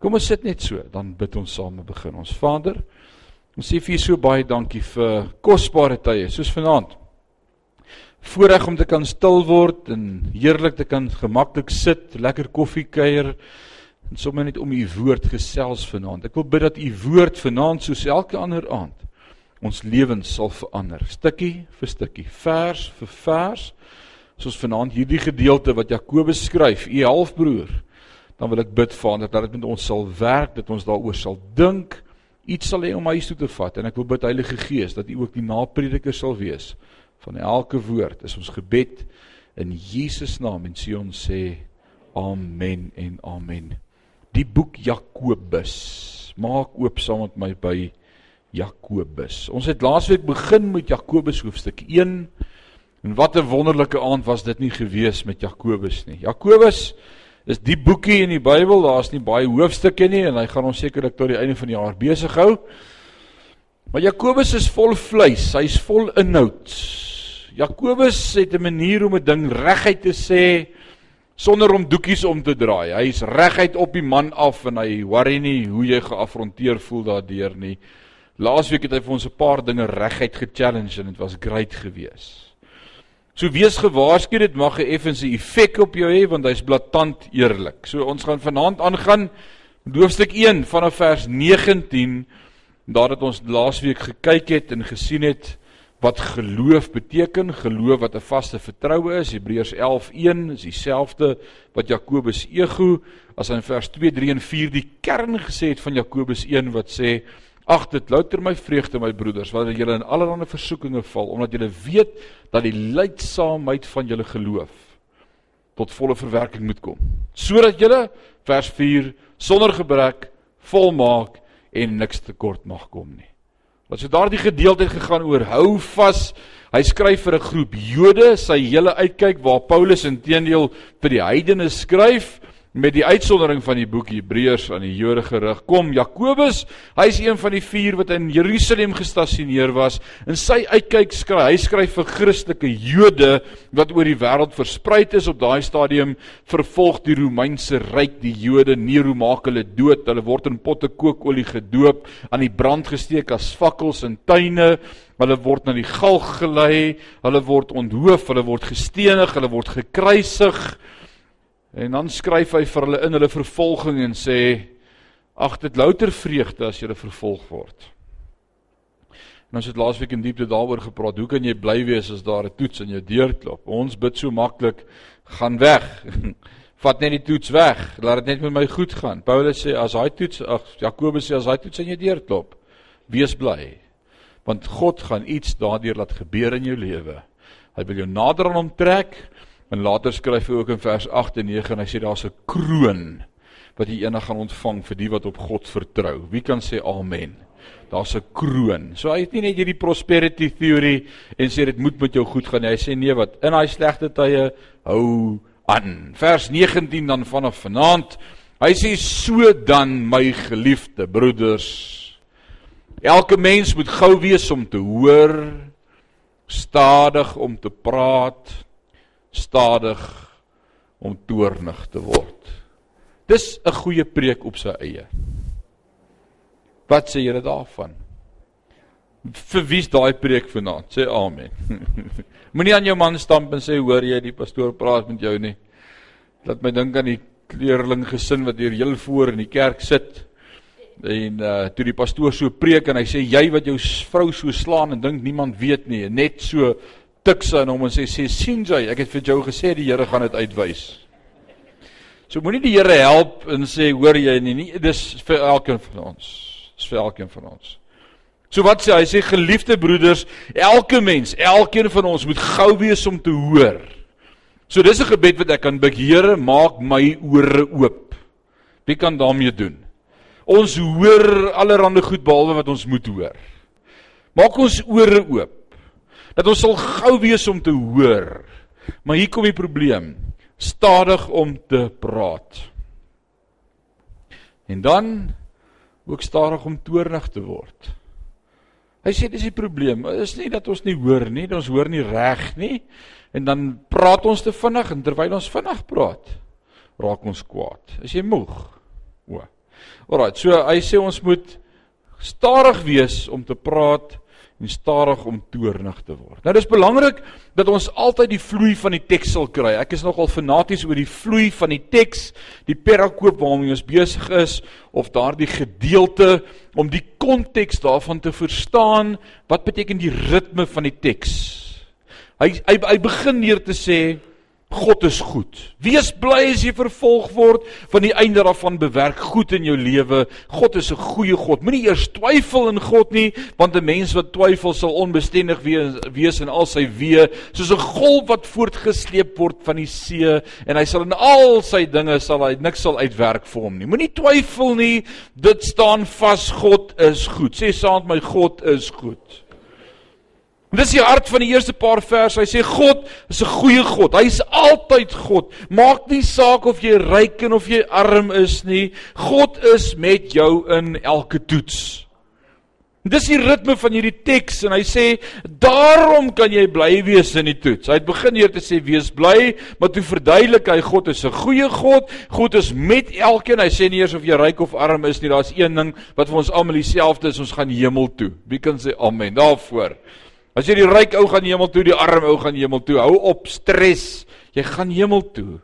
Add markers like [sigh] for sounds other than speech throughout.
Kom ons sit net so, dan bid ons saam en begin ons. Vader, ons sê vir U so baie dankie vir kosbare tye soos vanaand. Voorreg om te kan stil word en heerlik te kan gemaklik sit, lekker koffie kuier en sommer net om U woord gesels vanaand. Ek wil bid dat U woord vanaand soos elke ander aand ons lewens sal verander, stukkie vir stukkie, vers vir vers. Soos vanaand hierdie gedeelte wat Jakobus skryf, U halfbroer, dan wil ek bid Vader dat dit met ons sal werk, dat ons daaroor sal dink, iets sal hê om huis toe te vat en ek wil bid Heilige Gees dat U ook die naprediker sal wees van elke woord. Is ons gebed in Jesus naam en sê ons sê amen en amen. Die boek Jakobus. Maak oop saam met my by Jakobus. Ons het laasweek begin met Jakobus hoofstuk 1 en wat 'n wonderlike aand was dit nie gewees met Jakobus nie. Jakobus is die boekie in die Bybel, daar's nie baie hoofstukke nie en hy gaan ons sekerlik tot die einde van die jaar besig hou. Maar Jakobus is vol vleis, hy's vol inhoud. Jakobus het 'n manier om 'n ding reguit te sê sonder om doekies om te draai. Hy's reguit op die man af en hy worry nie hoe jy geafronteer voel daardeur nie. Laasweek het hy vir ons 'n paar dinge reguit ge-challenge en dit was great geweest. So wees gewaarsku dit mag 'n effense effek op jou hê want hy's blaatant eerlik. So ons gaan vanaand aangaan hoofstuk 1 vanaf vers 19 nadat ons laasweek gekyk het en gesien het wat geloof beteken, geloof wat 'n vaste vertroue is. Hebreërs 11:1 is dieselfde wat Jakobus ego as in vers 2, 3 en 4 die kern gesê het van Jakobus 1 wat sê Ag dit louter my vreugde my broeders wanneer julle in allerlei versoekinge val omdat julle weet dat die lydsaamheid van julle geloof tot volle verwerking moet kom sodat julle vers 4 sonder gebrek volmaak en niks tekort mag kom nie. Wat so daardie gedeelte gegaan oor hou vas. Hy skryf vir 'n groep Jode, sy hele uitkyk waar Paulus intedeel vir die heidene skryf met die uitsondering van die boek Hebreërs aan die Jode gerig. Kom Jakobus, hy is een van die vier wat in Jerusalem gestasioneer was. In sy uitkyk skryf hy skryf vir Christelike Jode wat oor die wêreld versprei is op daai stadium vervolg die Romeinse ryk die Jode. Nero maak hulle dood. Hulle word in potte kookolie gedoop, aan die brand gesteek as fakkels in tuine. Hulle word na die galg gelei, hulle word onthoof, hulle word gestenig, hulle word gekruisig. En dan skryf hy vir hulle in hulle vervolging en sê ag dit louter vreugde as jy vervolg word. En ons het laasweek in diepte daaroor gepraat. Hoe kan jy bly wees as daar 'n toets in jou deur klop? Ons bid so maklik, gaan weg. [laughs] Vat net die toets weg. Laat dit net met my goed gaan. Paulus sê as hy toets, ag Jakobus sê as hy toets in jou deur klop, wees bly. Want God gaan iets daardeur laat gebeur in jou lewe. Hy wil jou nader aan hom trek. En later skryf hy ook in vers 8 en 9 en hy sê daar's 'n kroon wat jy eendag gaan ontvang vir die wat op God vertrou. Wie kan sê amen? Daar's 'n kroon. So hy het nie net hierdie prosperity theory en sê dit moet met jou goed gaan nie. Hy sê nee wat in daai slegte tye hou aan. Vers 19 dan vanaf vanaand. Hy sê so dan my geliefde broeders. Elke mens moet gou wees om te hoor, stadig om te praat, stadig om toornig te word. Dis 'n goeie preek op sy eie. Wat sê julle daarvan? Vir wie's daai preek vanaand? Sê amen. [laughs] Moenie aan jou man stamp en sê hoor jy die pastoor praat met jou nie. Laat my dink aan die kleerling gesin wat hier heel voor in die kerk sit. En uh toe die pastoor so preek en hy sê jy wat jou vrou so slaan en dink niemand weet nie, net so tik sy aan hom en sê sê sien jy ek het vir jou gesê die Here gaan dit uitwys. So moenie die Here help en sê hoor jy nie, nie dis vir elkeen van ons. Dis vir elkeen van ons. So wat sê hy sê geliefde broeders, elke mens, elkeen van ons moet gou wees om te hoor. So dis 'n gebed wat ek kan bid, Here, maak my ore oop. Wie kan daarmee doen? Ons hoor allerlei goed behalwe wat ons moet hoor. Maak ons ore oop dat ons sal gou wees om te hoor. Maar hier kom die probleem. Stadig om te praat. En dan ook stadig om toornig te word. Hy sê dis die probleem. Is nie dat ons nie hoor nie, ons hoor nie reg nie. En dan praat ons te vinnig en terwyl ons vinnig praat, raak ons kwaad. Is jy moeg? O. Alraai, so hy sê ons moet stadig wees om te praat en stadig om toornig te word. Nou dis belangrik dat ons altyd die vloei van die teks sal kry. Ek is nogal fanaties oor die vloei van die teks, die perakoop waarmee ons besig is of daardie gedeelte om die konteks daarvan te verstaan. Wat beteken die ritme van die teks? Hy hy hy begin neer te sê God is goed. Wees bly as jy vervolg word, van die einde daarvan bewerk goed in jou lewe. God is 'n goeie God. Moenie eers twyfel in God nie, want 'n mens wat twyfel sal onbestendig wees, wees in al sy weë, soos 'n golf wat voortgesleep word van die see en hy sal in al sy dinge sal hy niks sal uitwerk vir hom nie. Moenie twyfel nie. Dit staan vas. God is goed. Sê saam met my God is goed. En dis die hart van die eerste paar verse. Hy sê God is 'n goeie God. Hy's altyd God. Maak nie saak of jy ryk en of jy arm is nie. God is met jou in elke toets. Dis die ritme van hierdie teks en hy sê daarom kan jy bly wees in die toets. Hy het begin hier te sê wees bly, maar toe verduidelik hy God is 'n goeie God. God is met elkeen. Hy sê nie eers of jy ryk of arm is nie. Daar's een ding wat vir ons almal dieselfde is. Ons gaan hemel toe. Wie kan sê amen daarvoor? As jy die ryk ou gaan hemel toe, die arm ou gaan hemel toe. Hou op stres. Jy gaan hemel toe.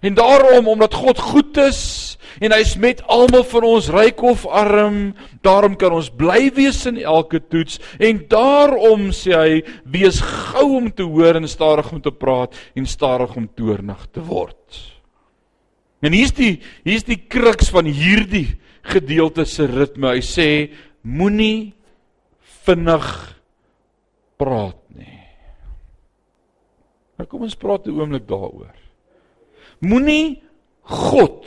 En daarom omdat God goed is en hy's met almal van ons ryk of arm, daarom kan ons bly wees in elke toets en daarom sê hy wees gou om te hoor en stadig om te praat en stadig om toornig te word. En hier's die hier's die kruks van hierdie gedeelte se ritme. Hy sê moenie vinnig praat nie. Maar kom ons praat 'n oomblik daaroor. Moenie God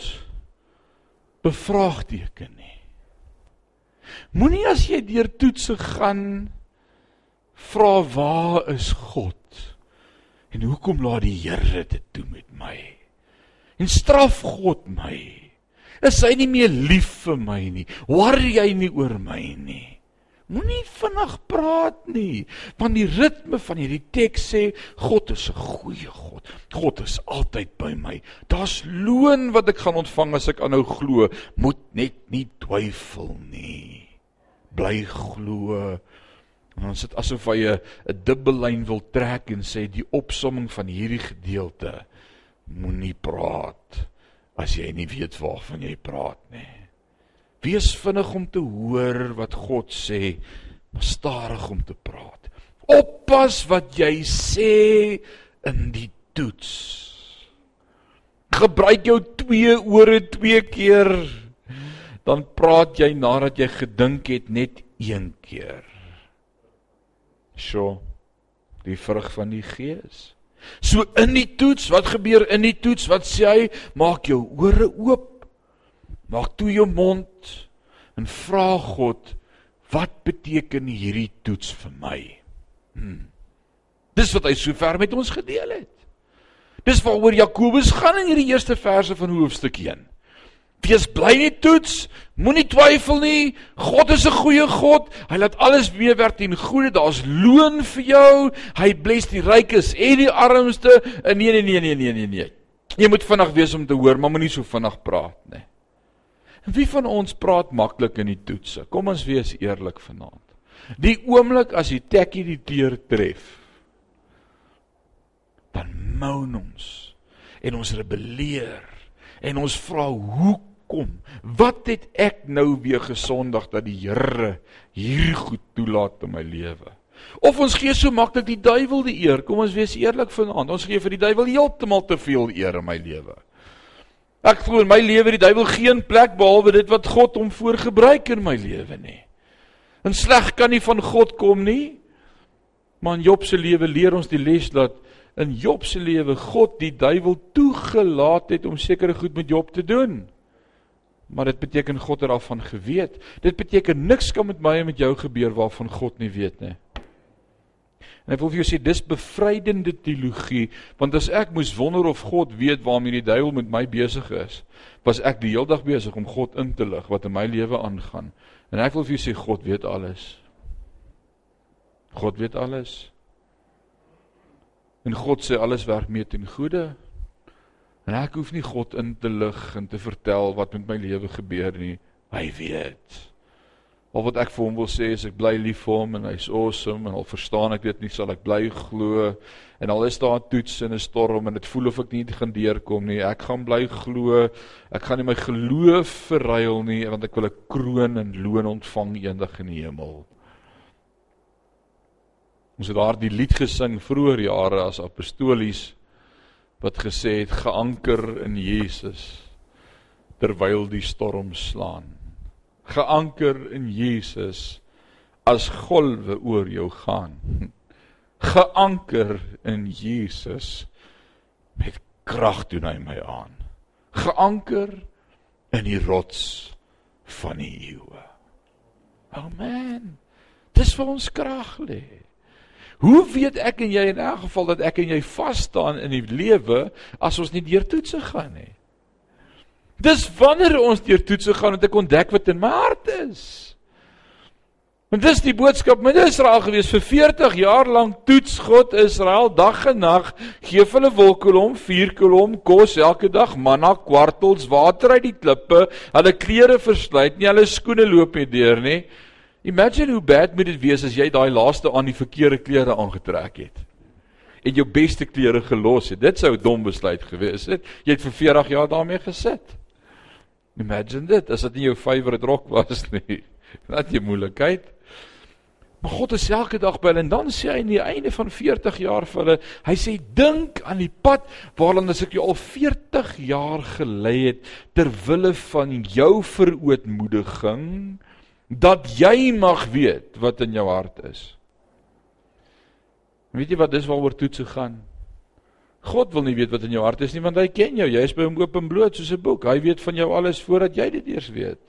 bevraagteken nie. Moenie as jy deur toetse gaan vra waar is God? En hoekom laat die Here dit doen met my? En straf God my? Is hy nie meer lief vir my nie? Worry hy nie oor my nie? Moenie vinnig praat nie, want die ritme van hierdie teks sê God is 'n goeie God. God is altyd by my. Daar's loon wat ek gaan ontvang as ek aanhou glo. Moet net nie twyfel nie. Bly glo. En ons sit asof hy 'n dubbellyn wil trek en sê die opsomming van hierdie gedeelte moenie praat as jy nie weet waarvan jy praat nie. Wees vinnig om te hoor wat God sê, maar stadig om te praat. Oppas wat jy sê in die toets. Gebruik jou twee ore twee keer dan praat jy nadat jy gedink het net een keer. Sjoe. Die vrug van die gees. So in die toets, wat gebeur in die toets? Wat sê hy? Maak jou ore oop Maak toe jou mond en vra God, wat beteken hierdie toets vir my? Hmm. Dis wat hy sover met ons gedeel het. Dis waaroor Jakobus gaan in hierdie eerste verse van hoofstuk 1. Wees bly in die toets, moenie twyfel nie. God is 'n goeie God. Hy laat alles meewerk ten goeie. Daar's loon vir jou. Hy bless die rykes en die armste. Nee nee nee nee nee nee nee. Jy moet vinnig wees om te hoor, maar moenie so vinnig praat nie. Wie van ons praat maklik in die toetse? Kom ons wees eerlik vanaand. Die oomblik as die tekkie die deur tref, dan moan ons en ons rebelleer en ons vra hoekom? Wat het ek nou weer gesondig dat die Here hier goed toelaat in my lewe? Of ons gee so maklik die duiwel die eer. Kom ons wees eerlik vanaand. Ons gee vir die duiwel heeltemal te veel eer in my lewe. Ek glo in my lewe die duiwel geen plek behalwe dit wat God hom voor gebruik in my lewe nie. En sleg kan nie van God kom nie. Maar in Job se lewe leer ons die les dat in Job se lewe God die duiwel toegelaat het om sekere goed met Job te doen. Maar dit beteken God het daarvan geweet. Dit beteken niks kan met my en met jou gebeur waarvan God nie weet nie. En ek wil vir jou sê dis bevrydende teologie, want as ek moes wonder of God weet waarmee die duiwel met my besig is, was ek die hele dag besig om God in te lig wat in my lewe aangaan. En ek wil vir jou sê God weet alles. God weet alles. En God sê alles werk mee ten goeie. En ek hoef nie God in te lig en te vertel wat met my lewe gebeur nie. Hy weet. Al wat ek vir hom wil sê is ek bly lief vir hom en hy's awesome en al verstaan ek dit nie sal ek bly glo. En al is daar 'n toets en 'n storm en dit voel of ek nie gaan deurkom nie ek gaan bly glo. Ek gaan nie my geloof verruil nie want ek wil 'n kroon en loon ontvang eendag in die hemel. Ons het daardie lied gesing vroeër jare as apostolies wat gesê het geanker in Jesus terwyl die storm slaan. Geanker in Jesus as golwe oor jou gaan. Geanker in Jesus met krag doen hy my aan. Geanker in die rots van die eeue. Amen. Dis vir ons krag lê. Hoe weet ek en jy in elk geval dat ek en jy vas staan in die lewe as ons nie deur toetse gaan nie? Dis wanneer ons deur toetse gaan dat ek ontdek wat in my hart is. Want dis die boodskap met Israel gewees vir 40 jaar lank toets God Israel dag en nag, gee hulle wolkkolom, vuurkolom, kos elke dag, manna, kwartels, water uit die klippe, hulle klere versluit nie, hulle skoene loop nie deur nie. Imagine hoe bad moet dit wees as jy daai laaste aan die verkeerde klere aangetrek het en jou beste klere gelos het. Dit sou 'n dom besluit gewees het. Jy het vir 40 jaar daarmee gesit. Imagine dit as dit nie jou favourite rok was nie. [laughs] Wat 'n moeilikheid. Maar God is elke dag by hulle en dan sê hy aan die einde van 40 jaar vir hulle, hy sê dink aan die pad waarlan as ek jou al 40 jaar gelei het ter wille van jou verootmoediging dat jy mag weet wat in jou hart is. Weet jy wat dis waaroor toetse gaan? God wil nie weet wat in jou hart is nie want hy ken jou. Jy is by hom openbloot soos 'n boek. Hy weet van jou alles voordat jy dit eers weet.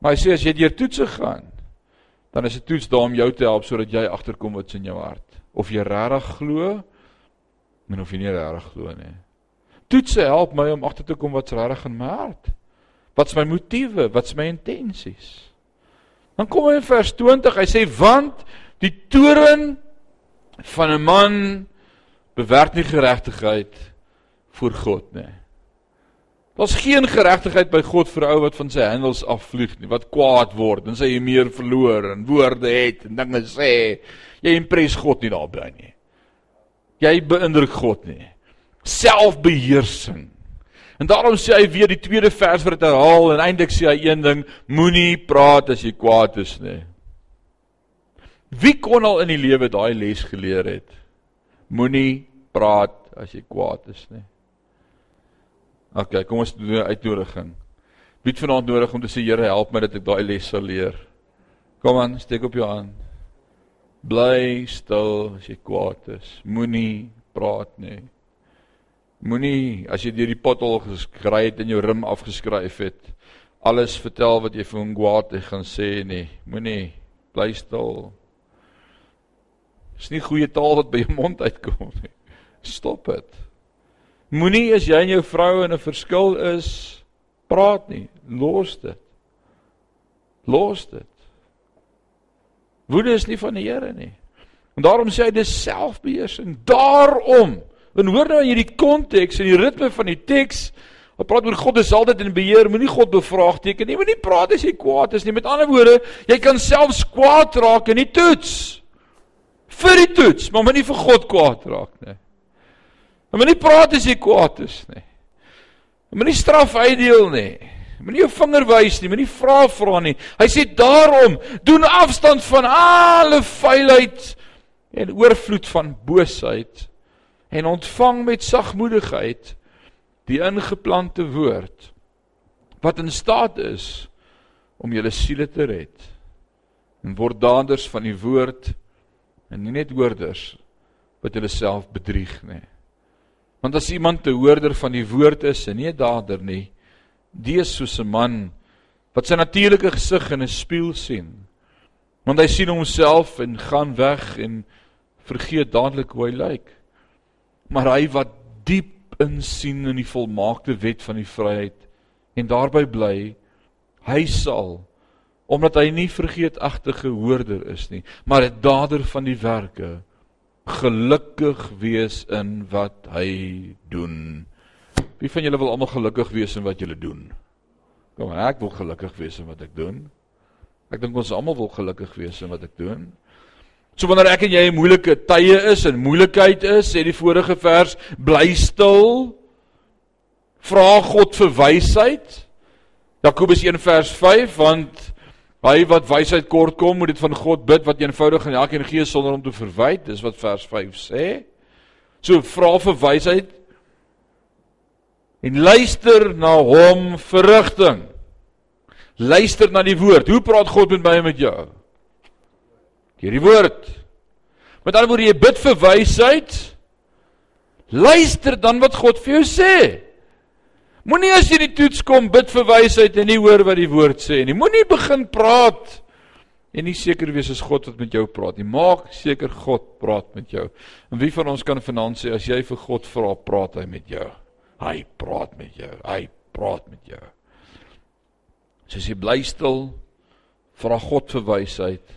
Maar hy sê as jy deur toetse gaan, dan is 'n toets daar om jou te help sodat jy agterkom wat's in jou hart. Of jy regtig glo en of jy nie regtig glo nie. Toetse help my om agter te kom wat's regtig in my hart. Wat's my motiewe? Wat's my intensies? Dan kom hy in vers 20. Hy sê want die toren van 'n man bewerk nie geregtigheid voor God nie. Daar's geen geregtigheid by God vir 'n ou wat van sy handels afvlieg nie, wat kwaad word en sy meer verloor en woorde het en dinge sê. Jy impres God nie daarbey nie. Jy beïndruk God nie. Selfbeheersing. En daarom sê hy weer die tweede vers wat dit herhaal en eintlik sê hy een ding, moenie praat as jy kwaad is nie. Wie kon al in die lewe daai les geleer het? Moenie praat as jy kwaad is nie. OK, kom ons doen 'n uitnodiging. Wie het vanaand nodig om te sê Here, help my dat ek daai les sal leer? Kom aan, steek op jou hand. Bly stil as jy kwaad is. Moenie praat nie. Moenie as jy deur die pothol geskry het en jou rim afgeskryf het, alles vertel wat jy vir kwaad gaan sê nie. Moenie bly stil. Dis nie goeie taal wat by jou mond uitkom nie. Stop dit. Moenie as jy en jou vrou in 'n verskil is, praat nie. Los dit. Los dit. Woede is nie van die Here nie. En daarom sê hy dis selfbeheersing. Daarom En hoor nou in hierdie konteks en die ritme van die teks, wat praat oor God is altyd in beheer, moenie God bevraagteken nie, moenie praat as jy kwaad is nie. Met ander woorde, jy kan selfs kwaad raak in die toets. Vir die toets, maar moenie vir God kwaad raak nie. Moenie praat as jy kwaad is nie. Moenie straf uitdeel nie. Moenie jou vinger wys nie, moenie vra vra nie. Hy sê daarom, doen afstand van alle vuilheid en oorvloed van boosheid en ontvang met sagmoedigheid die ingeplante woord wat in staat is om julle siele te red en word daders van die woord en nie net hoorders wat hulle self bedrieg nie want as iemand 'n hoorder van die woord is en nie 'n dader nie die is soos 'n man wat sy natuurlike gesig in 'n spieël sien. Want hy sien homself en gaan weg en vergeet dadelik hoe hy lyk. Maar hy wat diep insien in die volmaakte wet van die vryheid en daarby bly hy sal omdat hy nie vergeetagtige hoorder is nie maar 'n dader van die werke gelukkig wees in wat hy doen wie van julle wil almal gelukkig wees in wat julle doen Kom aan, ek wil gelukkig wees in wat ek doen. Ek dink ons almal wil gelukkig wees in wat ek doen. So wanneer ek en jy in moeilike tye is en moeilikheid is, sê die vorige vers, bly stil. Vra God vir wysheid. Jakobus 1 vers 5 want hy wat wysheid kort kom moet dit van God bid wat eenvoudig en elkeen gee sonder om te verwyd. Dis wat vers 5 sê. So vra vir wysheid en luister na hom vir rigting luister na die woord. Hoe praat God met my en met jou? Deur die woord. Met ander woorde jy bid vir wysheid. Luister dan wat God vir jou sê Moenie as jy die toets kom bid vir wysheid en nie hoor wat die woord sê nie. Moenie begin praat en nie seker wees as God wat met jou praat nie. Maak seker God praat met jou. En wie van ons kan vanaand sê as jy vir God vra, praat hy met jou? Hy praat met jou. Hy praat met jou. So as jy bly stil, vra God vir wysheid,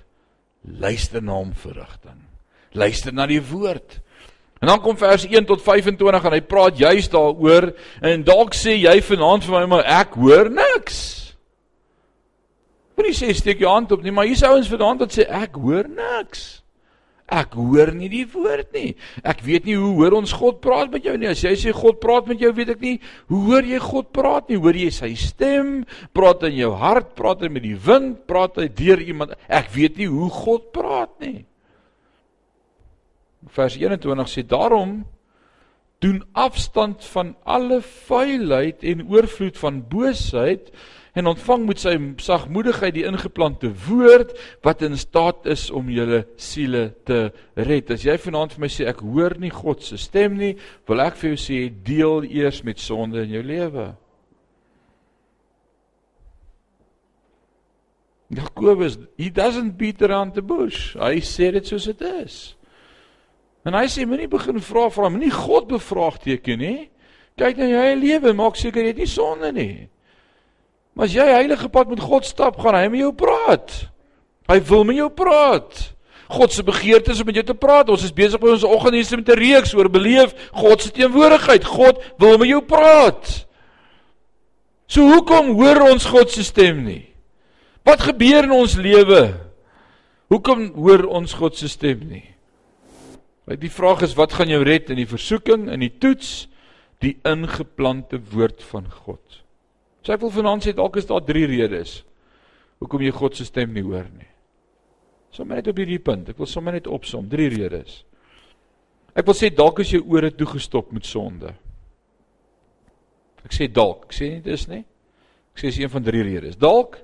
luister na hom vir rigting. Luister na die woord. En dan kom vers 1 tot 25 en hy praat juis daaroor en dalk sê jy vanaand vir my maar ek hoor niks. Moenie sê steek jou hand op nie, maar hier's ouens vanaand wat sê ek hoor niks. Ek hoor nie die woord nie. Ek weet nie hoe hoor ons God praat met jou nie. As jy sê God praat met jou, weet ek nie hoe hoor jy God praat nie. Hoor jy sy stem? Praat in jou hart? Praat hy met die wind? Praat hy deur iemand? Ek weet nie hoe God praat nie vers 21 sê daarom doen afstand van alle vuilheid en oorvloed van boosheid en ontvang met sy sagmoedigheid die ingeplante woord wat in staat is om julle siele te red. As jy vanaand vir my sê ek hoor nie God se stem nie, wil ek vir jou sê deel eers met sonde in jou lewe. Jakobus, he doesn't beat around the bush. Hy sê dit soos dit is. En hy sê moenie begin vra vra, moenie God bevraagteken nie. Kyk na jou eie lewe, maak seker jy het nie sonde nie. Maar as jy heilige pad met God stap, gaan hy met jou praat. Hy wil met jou praat. God se begeerte is om met jou te praat. Ons is besig met ons oggenddienste met 'n reeks oor beleef God se teenwoordigheid. God wil met jou praat. So hoekom hoor ons God se stem nie? Wat gebeur in ons lewe? Hoekom hoor ons God se stem nie? Die vraag is wat gaan jou red in die versoeking, in die toets, die ingeplante woord van God. So ek wil vanaand sê dalk is daar drie redes hoekom jy God se stem nie hoor nie. Sommige net op hierdie punt, ek wil sommer net opsom drie redes. Ek wil sê dalk is jou ore toegestop met sonde. Ek sê dalk, ek sê nie dis nie. Ek sê dis een van drie redes. Dalk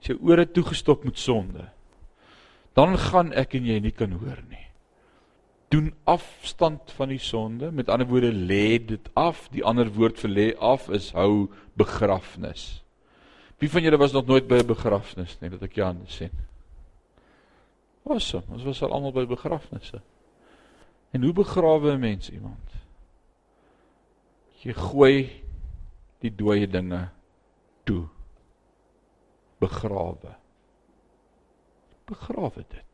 is jou ore toegestop met sonde. Dan gaan ek en jy nie kan hoor doen afstand van die sonde. Met ander woorde lê dit af. Die ander woord vir lê af is hou begrafnis. Wie van julle was nog nooit by 'n begrafnis nie, dat ek jou aan sien? Awesome. Ons was al almal by begrafnisse. En hoe begrawe 'n mens iemand? Jy gooi die dooie dinge toe. Begrawe. Begrawe dit.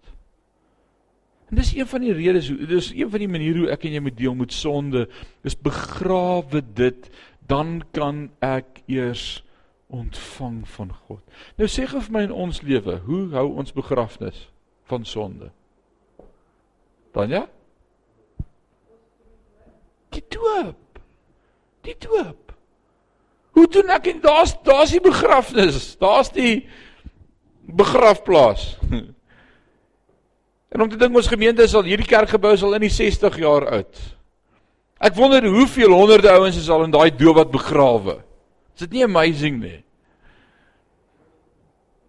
En dis een van die redes hoe dis een van die maniere hoe ek en jy moet deel met sonde is begrawe dit dan kan ek eers ontvang van God. Nou sê gou vir my in ons lewe, hoe hou ons begrafnis van sonde? Dan ja? Die doop. Die doop. Hoe doen ek en daar's daar's die begrafnis. Daar's die begrafplaas. [laughs] En om te dink ons gemeente sal hierdie kerkgebou sal in die 60 jaar oud. Ek wonder hoeveel honderde ouens is al in daai dood wat begrawe. Is dit nie amazing nie?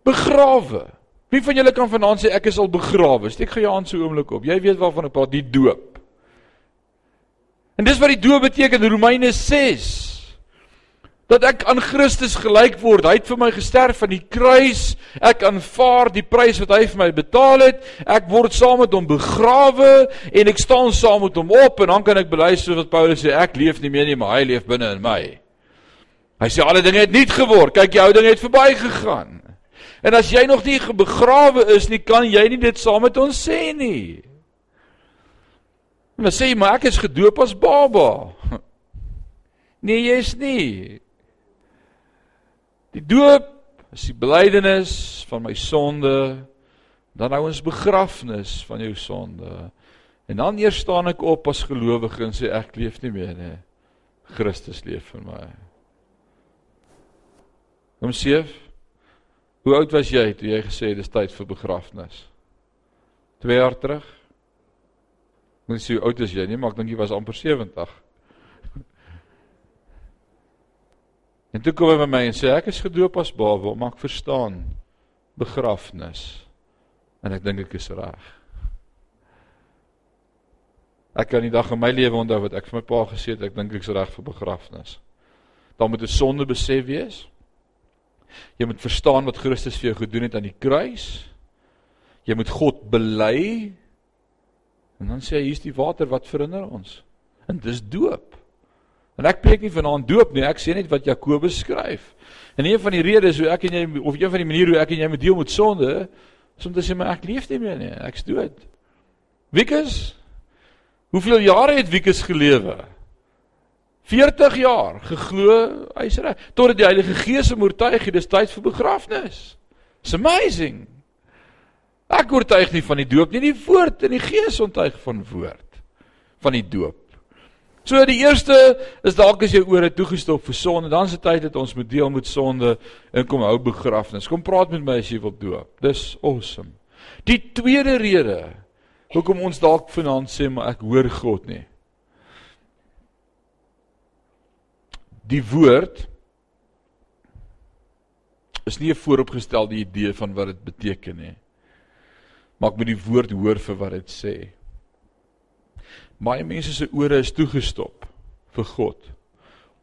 Begrawe. Wie van julle kan vanaand sê ek is al begrawe? Steek gou jou hand so oomblik op. Jy weet waarvan ek praat, die doop. En dis wat die doop beteken, Romeine 6 dat ek aan Christus gelyk word. Hy het vir my gesterf aan die kruis. Ek aanvaar die prys wat hy vir my betaal het. Ek word saam met hom begrawe en ek staan saam met hom op en dan kan ek bely soos wat Paulus sê, ek leef nie meer nie, maar hy leef binne in my. Hy sê alle dinge het nuut geword. Kyk, die ou dinge het verbygegaan. En as jy nog nie begrawe is nie, kan jy nie dit saam met ons sê nie. Dan sê jy, maar ek is gedoop as baba. [laughs] Nee, jy's nie. Die doop is die belydenis van my sonde. Dan nou ons begrafnis van jou sonde. En dan eers staan ek op as gelowige en sê ek leef nie meer nie. Christus leef in my. Kom seef. Hoe oud was jy toe jy gesê dis tyd vir begrafnis? 2 jaar terug. Mens sê hoe oud is jy nie, maar ek dink jy was amper 70. En toe kom hy by my en sê ek is gedoop as baba, maar ek verstaan begrafnis. En ek dink ek is reg. Ek kan die dag in my lewe onthou wat ek vir my pa gesê het, ek dink ek is reg vir begrafnis. Dan moet 'n sonde besef wees. Jy moet verstaan wat Christus vir jou gedoen het aan die kruis. Jy moet God bely. En dan sê hy hier's die water wat verinner ons. En dis doop. En ek preek nie vanaand doop nie, ek sê net wat Jakobus skryf. En een van die redes hoe ek en jy of een van die maniere hoe ek en jy moet deel met sonde, is om te sê maar ek leef nie meer nie, ek's dood. Wikus Hoeveel jare het Wikus gelewe? 40 jaar geglo hy's reg totdat die Heilige Gees hom oortuig het dis tyd vir begrafnis. It's amazing. Ek oortuig nie van die doop nie, die woord en die Gees ontuig van woord van die doop. So die eerste is dalk as jy ore toegestop vir sonde, dan is dit tyd dat ons moet deel met sonde en kom hou begrafnis. Kom praat met my as jy wil doop. Dis awesome. Die tweede rede hoekom ons dalk vanaand sê maar ek hoor God nie. Die woord is nie 'n vooropgestelde idee van wat dit beteken nie. Maar ek moet die woord hoor vir wat dit sê. Baie mense se ore is toegestop vir God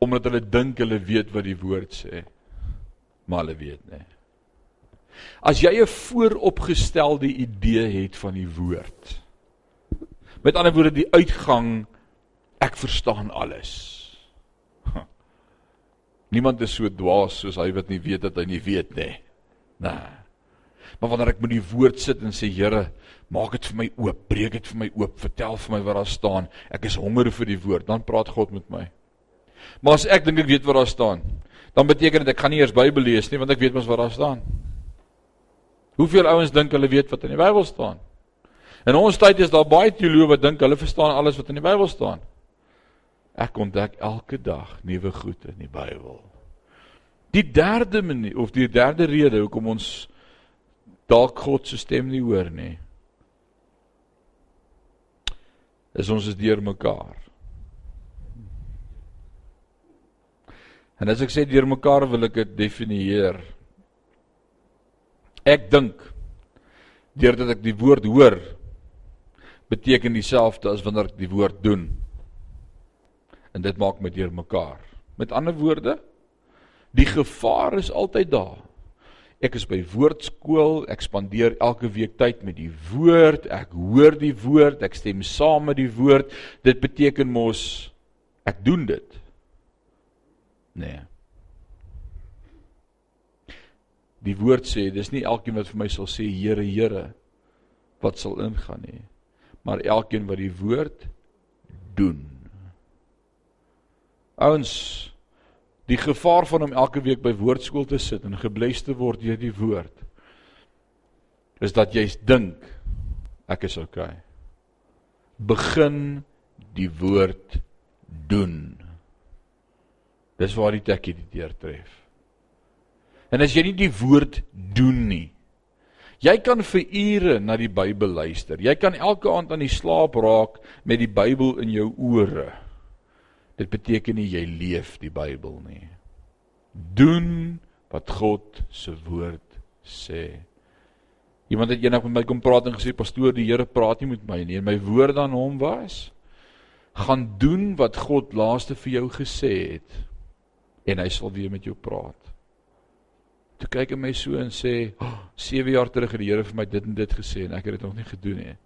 omdat hulle dink hulle weet wat die woord sê. Maar hulle weet nie. As jy 'n vooropgestelde idee het van die woord. Met ander woorde die uitgang ek verstaan alles. [laughs] Niemand is so dwaas soos hy wat nie weet dat hy nie weet nie. Nee. Maar wanneer ek met die woord sit en sê Here, maak dit vir my oop, breek dit vir my oop, vertel vir my wat daar staan. Ek is honger vir die woord, dan praat God met my. Maar as ek dink ek weet wat daar staan, dan beteken dit ek gaan nie eers Bybel lees nie want ek weet mos wat daar staan. Hoeveel ouens dink hulle weet wat in die Bybel staan? In ons tyd is daar baie teoloë wat dink hulle verstaan alles wat in die Bybel staan. Ek ontdek elke dag nuwe goed in die Bybel. Die derde manier of die derde rede hoekom ons dalk God se stem nie hoor nie. Is ons is deur mekaar. En as ek sê deur mekaar wil ek dit definieer. Ek dink deurdat ek die woord hoor beteken dieselfde as wanneer ek die woord doen. En dit maak my deur mekaar. Met ander woorde, die gevaar is altyd daar. Ek is by woordskool, ek spandeer elke week tyd met die woord, ek hoor die woord, ek stem saam met die woord. Dit beteken mos ek doen dit. Nee. Die woord sê, dis nie elkeen wat vir my sal sê Here, Here wat sal ingaan nie, maar elkeen wat die woord doen. Ouens, die gevaar van om elke week by woordskool te sit en gebless te word deur die woord is dat jy dink ek is okay. Begin die woord doen. Dis waar die tekkie die deur tref. En as jy nie die woord doen nie. Jy kan vir ure na die Bybel luister. Jy kan elke aand aan die slaap raak met die Bybel in jou ore. Dit beteken nie jy leef die Bybel nie. Doen wat God se woord sê. Iemand het eendag met my kom praat en gesê pastoor, die Here praat nie met my nie. En my woord aan hom was: gaan doen wat God laaste vir jou gesê het en hy sal weer met jou praat. Toe kyk hy my so en sê, oh, "7 jaar terug het die Here vir my dit en dit gesê en ek het dit nog nie gedoen nie."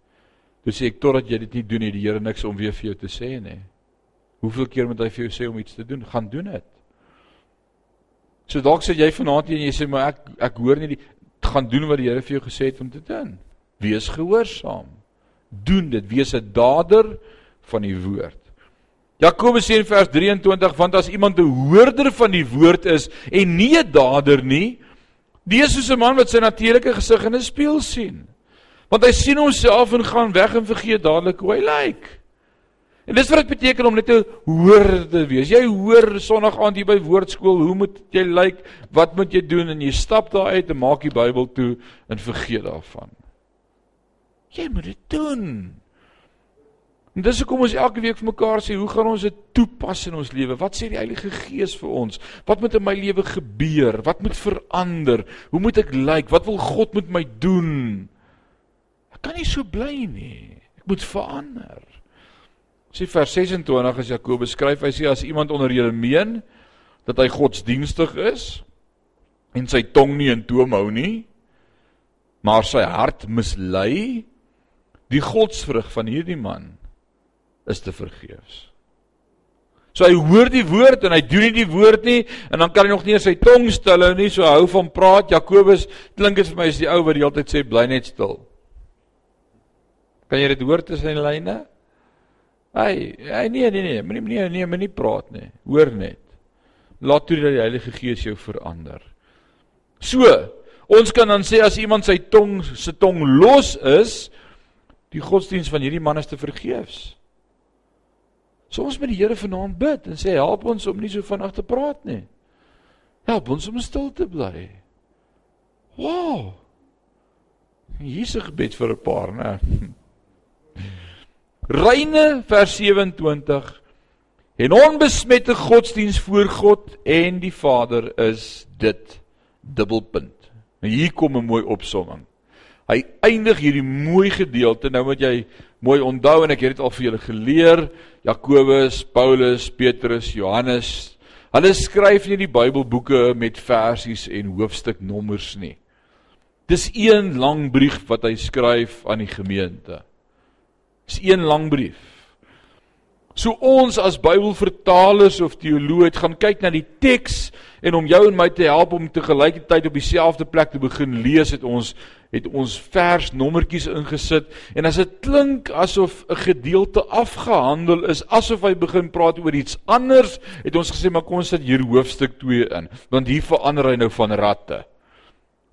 Toe sê ek, "Totdat jy dit nie doen nie, die Here niks om weer vir jou te sê nie." Hoeveel keer moet hy vir jou sê om iets te doen? Gaan doen dit. So dalk sê jy vanaand en jy sê, "Maar ek ek hoor nie die gaan doen wat die Here vir jou gesê het om te doen." Wees gehoorsaam. Doen dit, wees 'n dader van die woord. Jakobus sê in vers 23 want as iemand 'n hoorder van die woord is en nie 'n dader nie, die is soos 'n man wat sy natuurlike gesig in 'n spieël sien. Want hy sien homself en gaan weg en vergeet dadelik hoe hy lyk. En dis wat dit beteken om net 'n hoorder te wees. Jy hoor Sondag aand hier by woordskool, hoe moet jy lyk? Wat moet jy doen? En jy stap daar uit en maak die Bybel toe en vergeet daarvan. Jy moet dit doen. En dis hoekom ons elke week vir mekaar sê, hoe gaan ons dit toepas in ons lewe? Wat sê die Heilige Gees vir ons? Wat moet in my lewe gebeur? Wat moet verander? Hoe moet ek lyk? Wat wil God met my doen? Ek kan nie so bly nie. Ek moet verander. Sê vers 26 as Jakobus skryf, hy sê as iemand onder julle meen dat hy godsdienstig is en sy tong nie in toom hou nie, maar sy hart mislei, die godsvrug van hierdie man is te vergeefs. So hy hoor die woord en hy doen nie die woord nie en dan kan hy nog nie sy tong stil hou nie. So hou van praat. Jakobus klink dit vir my is die ou wat die hele tyd sê bly net stil. Kan jy dit hoor tussen die lyne? Hy, hy nee nee nee, moenie nee nee, moenie praat nie. Hoor net. Laat toe dat die Heilige Gees jou verander. So, ons kan dan sê as iemand sy tong se tong los is, die godsdiens van hierdie man is te vergeefs. So ons met die Here vanaand bid en sê help ons om nie so vinnig te praat nie. Help ons om stil te bly. Wow. Hier's 'n gebed vir 'n paar, né? Reine vers 27 En onbesmette godsdiens voor God en die Vader is dit dubbelpunt. En hier kom 'n mooi opsomming. Hy eindig hierdie mooi gedeelte nou moet jy mooi onthou en ek het dit al vir julle geleer. Jakobus, Paulus, Petrus, Johannes. Hulle skryf nie die Bybelboeke met versies en hoofstuknommers nie. Dis een lang brief wat hy skryf aan die gemeente. Dis een lang brief. So ons as Bybelvertalers of teoloë gaan kyk na die teks en om jou en my te help om te gelykheid op dieselfde plek te begin lees het ons het ons vers nommertjies ingesit en as dit klink asof 'n gedeelte afgehandel is asof hy begin praat oor iets anders het ons gesê maar kom ons sit hier hoofstuk 2 in want hier verander hy nou van ratte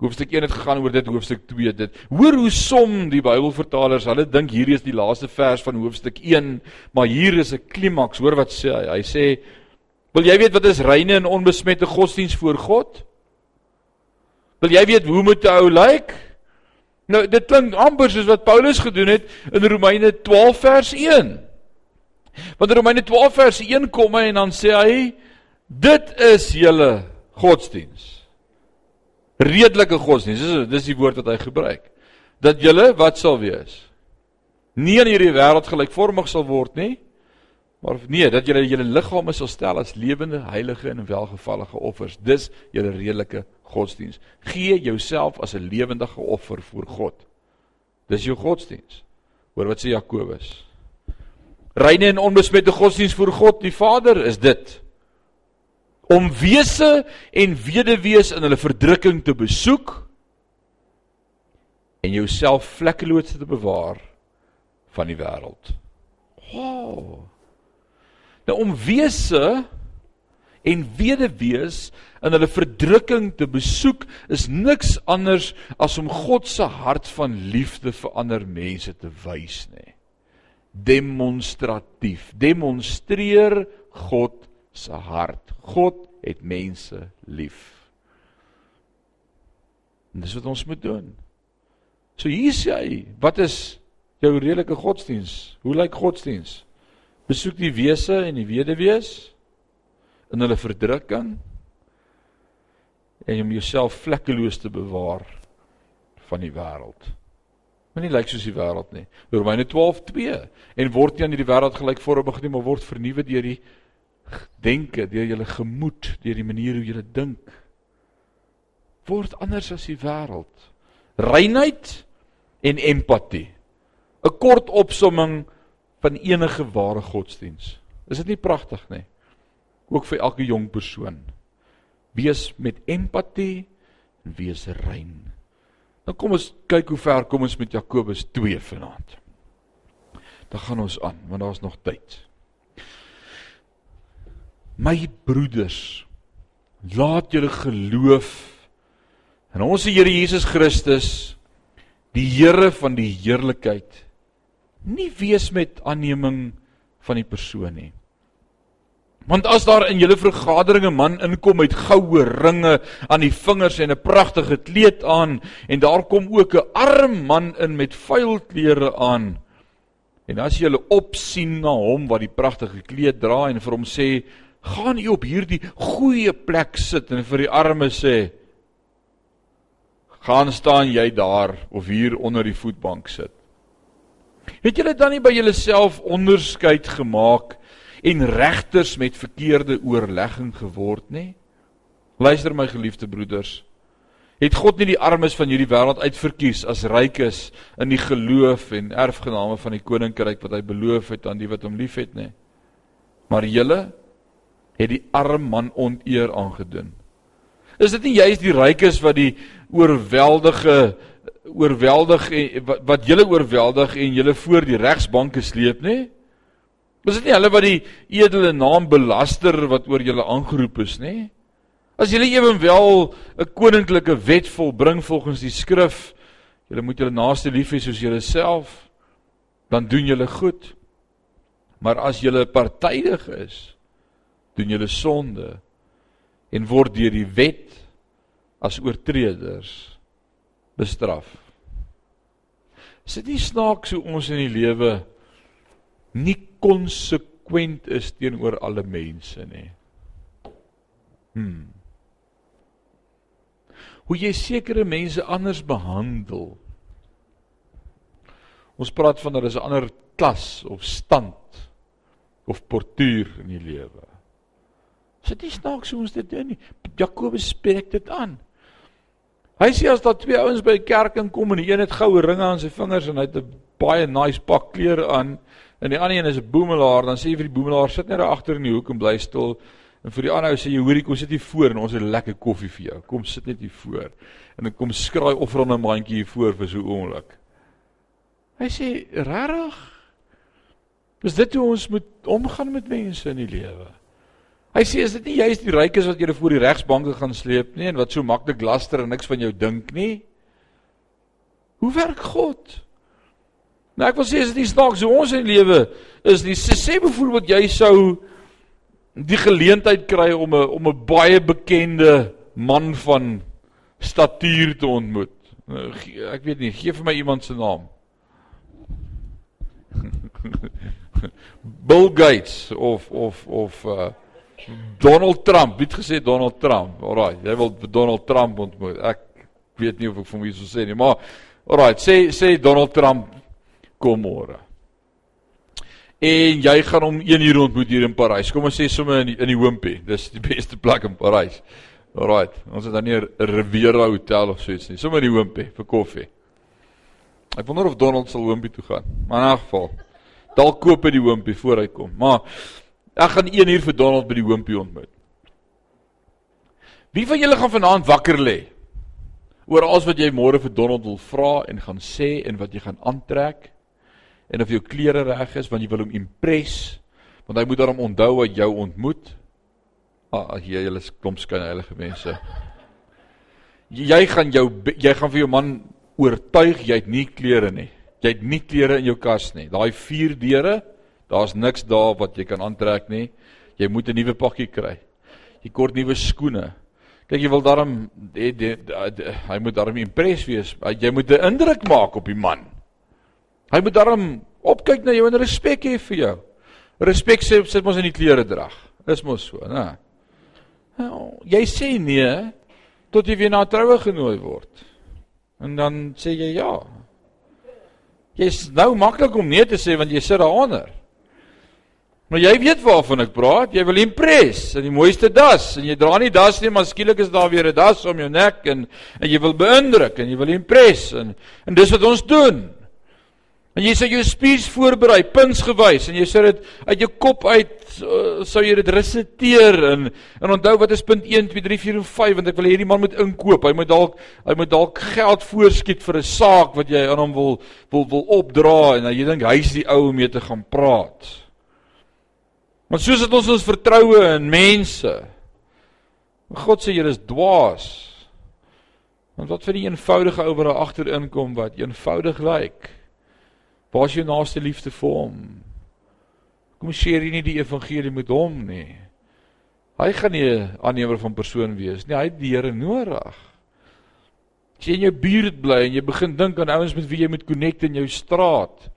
hoofstuk 1 het gegaan oor dit hoofstuk 2 dit hoor hoe som die Bybelvertalers hulle dink hierdie is die laaste vers van hoofstuk 1 maar hier is 'n klimaks hoor wat sê hy hy sê wil jy weet wat is reine en onbesmette godsdiens voor God wil jy weet hoe moet 'n ou lyk like? Nou dit klink amper soos wat Paulus gedoen het in Romeine 12 vers 1. Want in Romeine 12 vers 1 kom hy en dan sê hy dit is julle godsdiens. Redelike godsdiens. Dis dis die woord wat hy gebruik. Dat julle wat sal wees? Nie in hierdie wêreld gelykvormig sal word nie, maar nee, dat julle julle liggame sal stel as lewende, heilige en welgevallige offers. Dis julle redelike godsdiens. Gee jouself as 'n lewendige offer voor God. Dis jou godsdiens. Hoor wat sê Jakobus? Reine en onbesmette godsdiens voor God die Vader is dit om wese en weduwees in hulle verdrukking te besoek en jouself vlekkeloos te bewaar van die wêreld. Wow. Nou om wese en weduwees in hulle verdrukking te besoek is niks anders as om God se hart van liefde vir ander mense te wys nê. Demonstratief. Demonstreer God se hart. God het mense lief. En dis wat ons moet doen. So hier sê hy, wat is jou redelike godsdiens? Hoe lyk godsdiens? Besoek die wese en die weduwees in hulle verdrukking en om jouself vlekkeloos te bewaar van die wêreld. Moenie lyk soos die wêreld nie. Romeine 12:2 en word nie aan hierdie wêreld gelykvormig nie, maar word vernuwe deur die denke, deur julle gemoed, deur die manier hoe jy dink. Word anders as die wêreld. Reinheid en empatie. 'n Kort opsomming van enige ware godsdiens. Is dit nie pragtig nie? ook vir elke jong persoon. Wees met empatie en wees rein. Nou kom ons kyk hoe ver kom ons met Jakobus 2 vanaand. Dan gaan ons aan, want daar's nog tyd. My broeders, laat julle geloof in ons Here Jesus Christus, die Here van die heerlikheid, nie wees met aanneming van die persoon nie. Want as daar in julle vergaderinge man inkom met goue ringe aan die vingers en 'n pragtige kleed aan en daar kom ook 'n arm man in met vuil klere aan en as jy hulle opsien na hom wat die pragtige kleed dra en vir hom sê gaan u op hierdie goeie plek sit en vir die arme sê gaan staan jy daar of hier onder die voetbank sit het julle dan nie by julleself onderskeid gemaak en regters met verkeerde oorlegging geword nê? Luister my geliefde broeders. Het God nie die armes van hierdie wêreld uitverkies as rykes in die geloof en erfgename van die koninkryk wat hy beloof het aan die wat hom liefhet nê? Maar julle het die arm man oneer aangedoen. Is dit nie juist die rykes wat die oorweldige oorweldig wat, wat julle oorweldig en julle voor die regsbanke sleep nê? Was dit nie hulle wat die edele naam belaster wat oor julle aangeroep is nê? As julle ewenwel 'n koninklike wet volbring volgens die skrif, julle moet julle naaste lief hê soos julleself, dan doen julle goed. Maar as julle partydig is, doen julle sonde en word deur die wet as oortreders bestraf. Sit nie snaaks hoe ons in die lewe nie konsekwent is teenoor alle mense nie. Hmm. Hoe jy sekere mense anders behandel. Ons praat van hulle is 'n ander klas of stand of portuur in die lewe. Sit nie snaaks hoe ons dit doen nie. Jakobus spreek dit aan. Hy sê as daar twee ouens by 'n kerk inkom en die een het goue ringe aan sy vingers en hy het 'n baie nice pak klere aan en die ander een is 'n boemelaar, dan sê jy vir die boemelaar sit net daar agter in die hoek en bly stil. En vir die ander ou sê jy hoorie kom sit hier voor en ons het 'n lekker koffie vir jou. Kom sit net hier voor. En dan kom skraai offerande mandjie hier voor vir so 'n oomblik. Hy sê regtig? Dis dit hoe ons moet omgaan met mense in die lewe. Hy sê is dit nie juist die rykes wat jy voor die regsbanke gaan sleep nie en wat so maklik laster en niks van jou dink nie? Hoe werk God? Nou ek wil sê as dit nie snaaks hoe ons in lewe is nie. Sê, sê byvoorbeeld jy sou die geleentheid kry om 'n om 'n baie bekende man van statuur te ontmoet. Nou, ek weet nie, gee vir my iemand se naam. [laughs] Bill Gates of of of uh Donald Trump, wie het gesê Donald Trump? Alraai, jy wil Donald Trump ontmoet. Ek weet nie of ek vir hom iets sou sê nie, maar alraai, sê sê Donald Trump kom môre. En jy gaan hom 1 uur ontmoet hier in Parys. Kom ons sê sommer in die, in die Wimpy. Dis die [laughs] beste plek in Parys. Alraight. Ons het dan nie 'n Riviera hotel of so iets nie. Sommer in die Wimpy vir koffie. Ek wonder of Donald sal Wimpy toe gaan. Maar in 'n geval, dalk koop hy die Wimpy voor hy kom. Maar ek gaan 1 uur vir Donald by die Wimpy ontmoet. Wie van julle gaan vanaand wakker lê? Oor alles wat jy môre vir Donald wil vra en gaan sê en wat jy gaan aantrek? en of jou klere reg is want jy wil hom impres want hy moet daarom onthou wat jou ontmoet. Ah, jy julle klomp skyn heilige mense. Jy gaan jou jy gaan vir jou man oortuig jy het nie klere nie. Jy het nie klere in jou kas nie. Daai vier deure, daar's niks daar wat jy kan aantrek nie. Jy moet 'n nuwe pakkie kry. Jy kort nuwe skoene. Kyk jy wil daarom hy moet daarom impres wees. Jy moet 'n indruk maak op die man. Hy moet daarom opkyk na jou en respek hê vir jou. Respek sê sit mos in die klere drag. Is mos so, né? Nou, jy sê nee tot jy weer na troue genooi word. En dan sê jy ja. Jy's nou maklik om nee te sê want jy sit daaronder. Maar jy weet waarvan ek praat. Jy wil impres in die mooiste das en jy dra nie das nie, maar skielik is daar weer 'n das om jou nek en en jy wil beïndruk en jy wil impres en en dis wat ons doen. En jy sê jou speech voorberei, punsgewys en jy sê dit uit jou kop uit uh, sou jy dit resiteer en en onthou wat is punt 1 2 3 4 en 5 want ek wil hierdie man moet inkoop. Hy moet dalk hy moet dalk geld voorskiet vir 'n saak wat jy aan hom wil wil wil opdra en jy dink hy's die ou om mee te gaan praat. Want soos dit ons ons vertroue in mense. God sê julle is dwaas. Want wat vir die eenvoudige ou wat daar agterin kom wat eenvoudig lyk. Waar is jou naaste liefde vir hom? Kom jy nie die evangelie met hom nie. Hy gaan nie 'n aannemer van persoon wees nie. Hy het die Here nodig. As jy in jou buurt bly en jy begin dink aan ouens met wie jy moet connect in jou straat.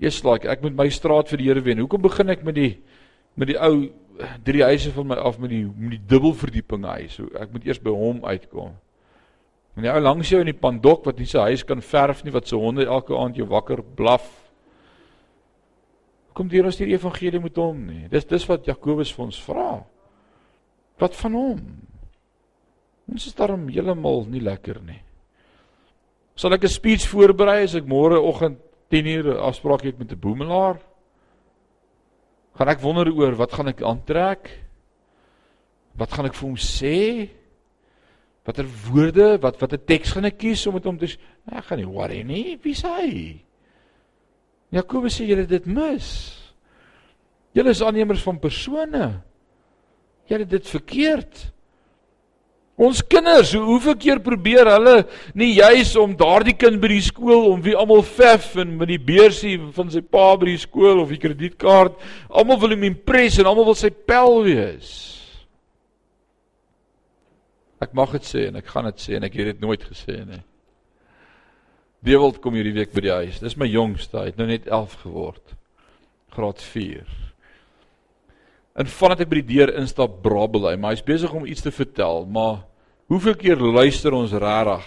Jy's like ek moet my straat vir die Here wen. Hoekom begin ek met die met die ou drie huise van my af met die met die dubbelverdieping huis. So ek moet eers by hom uitkom. En die ou langs jou in die pandok wat nie sy huis kan verf nie wat sy honde elke aand jou wakker blaf. Kom deur ons die evangelie met hom nie. Dis dis wat Jakobus vir ons vra. Wat van hom? Ons is daarom heeltemal nie lekker nie. Sal ek 'n speech voorberei as ek môre oggend 10:00 afspraak het met 'n boemelaar? Gaan ek wonder oor wat gaan ek aantrek? Wat gaan ek vir hom sê? Watter woorde, wat watter teks gaan ek kies om met hom te Ek gaan nie worry nie. Wie sê hy? Jakobus sê julle dit mis. Julle is aannemers van persone. Julle dit verkeerd. Ons kinders, hoe hoeveel keer probeer hulle nie juis om daardie kind by die skool om wie almal vef en met die beursie van sy pa by die skool of die kredietkaart, almal wil hom impress en almal wil sy pel wees. Ek mag dit sê en ek gaan dit sê en ek het dit nooit gesê nie. Dewald kom hierdie week by die huis. Dis my jongste, hy het nou net 11 geword. Graad 4. En vandat ek by die deur instap, brabbel hy, maar hy's besig om iets te vertel, maar Hoeveel keer luister ons regtig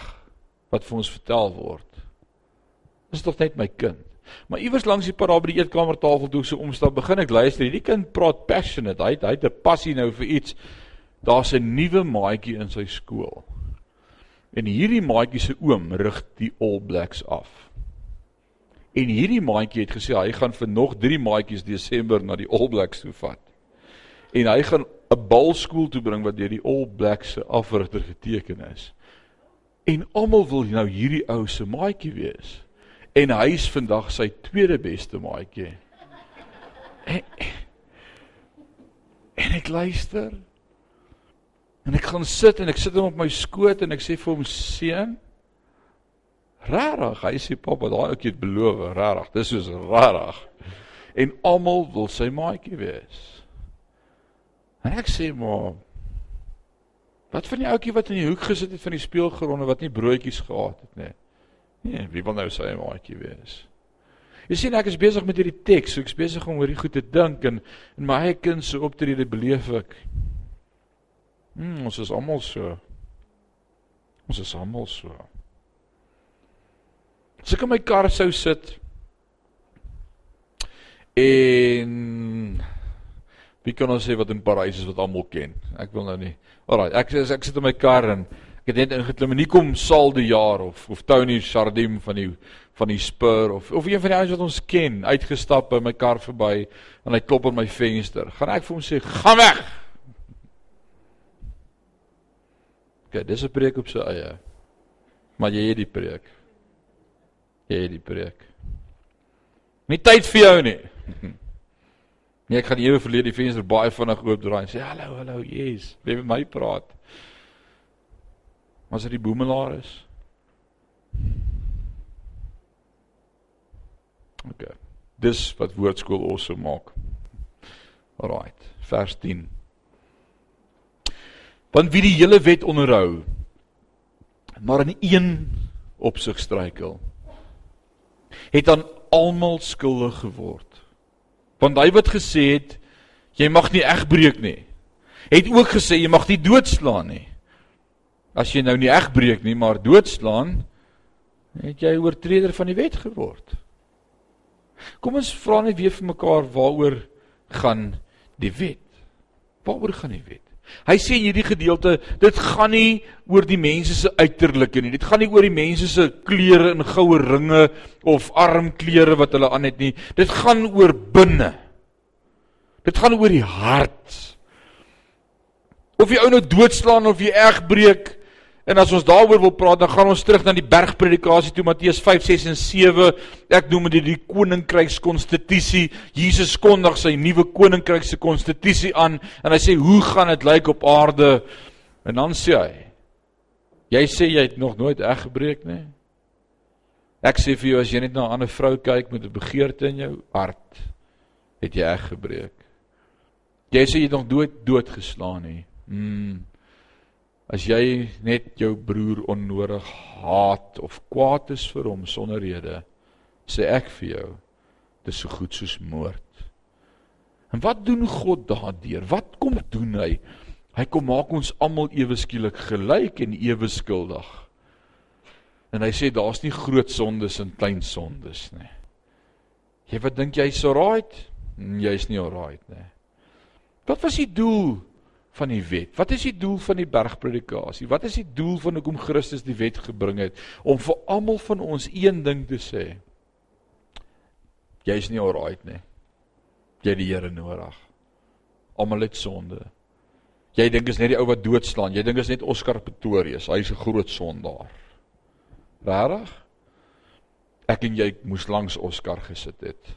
wat vir ons vertel word? Dis tog net my kind. Maar iewers langs die pad daar by die eetkamertafel toe so omstap, begin ek luister. Hierdie kind praat passionate. Hy hy het 'n passie nou vir iets. Daar's 'n nuwe maatjie in sy skool. En hierdie maatjie se oom rig die All Blacks af. En hierdie maatjie het gesê hy gaan vir nog 3 maatjies Desember na die All Blacks toe vat. En hy gaan 'n balskool toe bring wat deur die All Blacks se afrigter geteken is. En almal wil nou hierdie ou se maatjie wees. En hy's vandag sy tweede beste maatjie. En, en ek luister. En ek gaan sit en ek sit hom op my skoot en ek sê vir hom seun Rarig, hy sê pappa, daai ouetjie het beloof, rarig. Dis soos rarig. En almal wil sy maatjie wees. En ek sê maar wat van die ouetjie wat in die hoek gesit het van die speelgronde wat nie broodjies gehad het nie. Nee, wie wil nou sy maatjie wees? Jy sien ek is besig met hierdie teks, so ek is besig om oor die goed te dink en in my eie kind se optrede beleef ek. Hmm, ons is almal so. Ons is almal so. As ek in my kar sou sit en Wie kan ons sê wat in Parys is wat almal ken? Ek wil nou nie. Alraai, ek ek, ek sit in my kar en ek het net ingeklim en nie kom Sal die jaar of of Tony Shardim van die van die Spur of of een van die ouens wat ons ken uitgestap by my kar verby en hy klop aan my venster. Gaan ek vir hom sê, "Gaan weg." OK, dis 'n preek op sy eie. Maar jy het die preek. Jy het die preek. Nie tyd vir jou nie. [laughs] Nee, ek gaan ewe verleer die venster baie vinnig oopdraai en sê hallo, hallo, yes, wie met my praat. Maar as dit die boemelaar is. OK. Dis wat woordskool so maak. Alraight, vers 10. Want wie die hele wet onderhou, maar in een opsig struikel, het aan almal skuldig geword. Want hy wat gesê het jy mag nie egbreek nie, het ook gesê jy mag nie doodslaan nie. As jy nou nie egbreek nie, maar doodslaan, het jy oortreder van die wet geword. Kom ons vra net weer vir mekaar waaroor gaan die wet? Waaroor gaan die wet? Hy sê in hierdie gedeelte, dit gaan nie oor die mense se uiterlike nie. Dit gaan nie oor die mense se klere en goue ringe of armklere wat hulle aan het nie. Dit gaan oor binne. Dit gaan oor die hart. Of jy ou nou doodslaan of jy egbreek, En as ons daaroor wil praat, dan gaan ons terug na die bergpredikasie toe Matteus 5, 6 en 7. Ek noem dit die koninkrykskonstitusie. Jesus kondig sy nuwe koninkrykse konstitusie aan en hy sê, "Hoe gaan dit lyk op aarde?" En dan sê hy, "Jy sê jy het nog nooit eg gebreek nie." Ek sê vir jou as jy net na 'n ander vrou kyk met 'n begeerte in jou hart, het jy eg gebreek. Jy sê jy het nog dood doodgeslaan nie. Mm. As jy net jou broer onnodig haat of kwaad is vir hom sonder rede, sê ek vir jou, dis so goed soos moord. En wat doen God daardeur? Wat kom doen hy? Hy kom maak ons almal ewe skielik gelyk en ewe skuldig. En hy sê daar's nie groot sondes en klein sondes nie. Jy wat dink jy's alright? Jy's nie alright nie. Wat was die doel van die wet? Wat is die doel van die bergpredikasie? Wat is die doel van hoekom Christus die wet gebring het om vir almal van ons een ding te sê? Jy's nie alraai nie. Jy het die Here nodig. Almal het sonde. Jy dink is net die ou wat doodslaan. Jy dink is net Oscar Pretorius. Hy's 'n groot sondaar. Regtig? Ek en jy moes langs Oscar gesit het.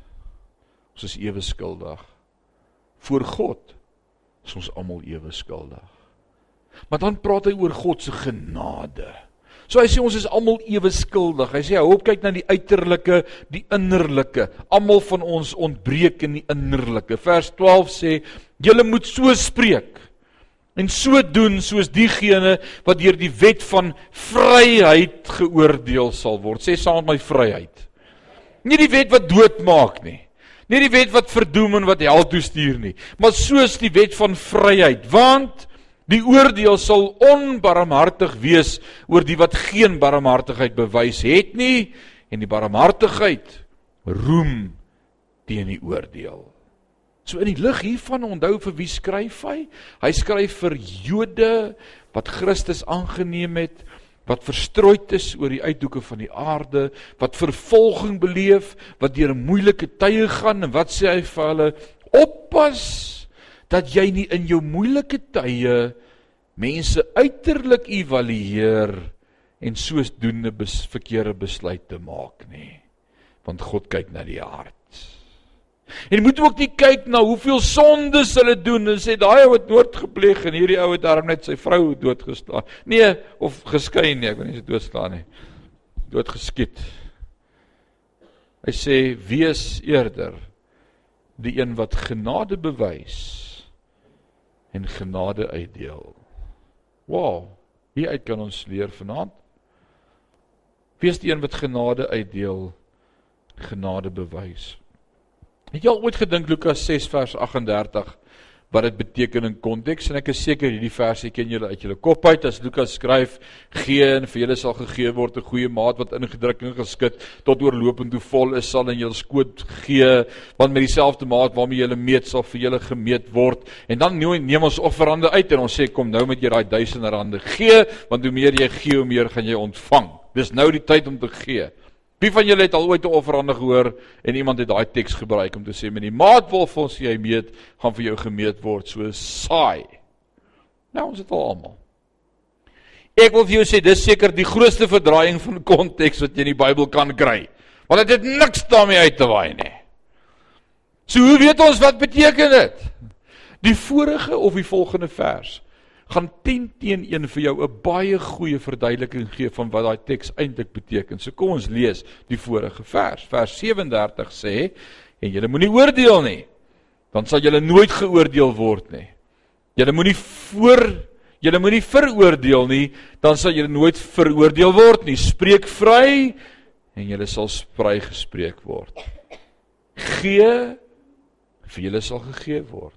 Ons is ewe skuldig. Voor God is ons almal ewe skuldig. Maar dan praat hy oor God se genade. So hy sê ons is almal ewe skuldig. Hy sê hou op kyk na die uiterlike, die innerlike. Almal van ons ontbreek in die innerlike. Vers 12 sê julle moet so spreek en so doen soos diegene wat deur die wet van vryheid geoordeel sal word. Sê saam met my vryheid. Nie die wet wat doodmaak nie. Nie die wet wat verdoem en wat hel toe stuur nie, maar soos die wet van vryheid, want die oordeel sal onbarmhartig wees oor die wat geen barmhartigheid bewys het nie en die barmhartigheid roem teen die oordeel. So in die lig hiervan onthou vir wie skryf hy? Hy skryf vir Jode wat Christus aangeneem het wat verstrooid is oor die uithoeke van die aarde, wat vervolging beleef, wat deur moeilike tye gaan en wat sê hy vir hulle: "Oppas dat jy nie in jou moeilike tye mense uiterlik evalueer en soosdoende bes, verkeerde besluite maak nie, want God kyk na die hart." En moet ook nie kyk na hoeveel sondes hulle doen en sê daai ou het noord gepleeg en hierdie ou het daarom net sy vrou doodgeslaan. Nee, of geskei nie, ek weet nie sy doodslaan nie. Doodgeskiet. Hy sê wees eerder die een wat genade bewys en genade uitdeel. Wow, hier uit kan ons leer vanaand. Wees die een wat genade uitdeel, genade bewys. Het jy al ooit gedink Lukas 6 vers 38 wat dit beteken in konteks en ek is seker hierdie versie ken julle uit julle kop uit. As Lukas skryf gee en vir julle sal gegee word 'n goeie maat wat ingedruk en geskit tot oorlopend toe vol is sal in julle skoot gee want met dieselfde maat waarmee julle meet sal vir julle gemeet word. En dan neem ons offerande uit en ons sê kom nou met jy daai duisende rande gee want hoe meer jy gee hoe meer gaan jy ontvang. Dis nou die tyd om te gee Wie van julle het al ooit 'n offerande gehoor en iemand het daai teks gebruik om te sê met die maat wil ons jy meet gaan vir jou gemeet word so saai. Nou ons het al almal. Ek wil vir jou sê dis seker die grootste verdraaiing van konteks wat jy in die Bybel kan kry. Want dit het niks daarmee uit te waai nie. So hoe weet ons wat beteken dit? Die vorige of die volgende vers? Gaan 10 teen 1 vir jou 'n baie goeie verduideliking gee van wat daai teks eintlik beteken. So kom ons lees die vorige vers. Vers 37 sê en julle moenie oordeel nie. Dan sal julle nooit geoordeel word nie. Julle moenie voor julle moenie veroordeel nie, dan sal julle nooit veroordeel word nie. Spreek vry en julle sal vry gespreek word. Gee vir julle sal gegee word.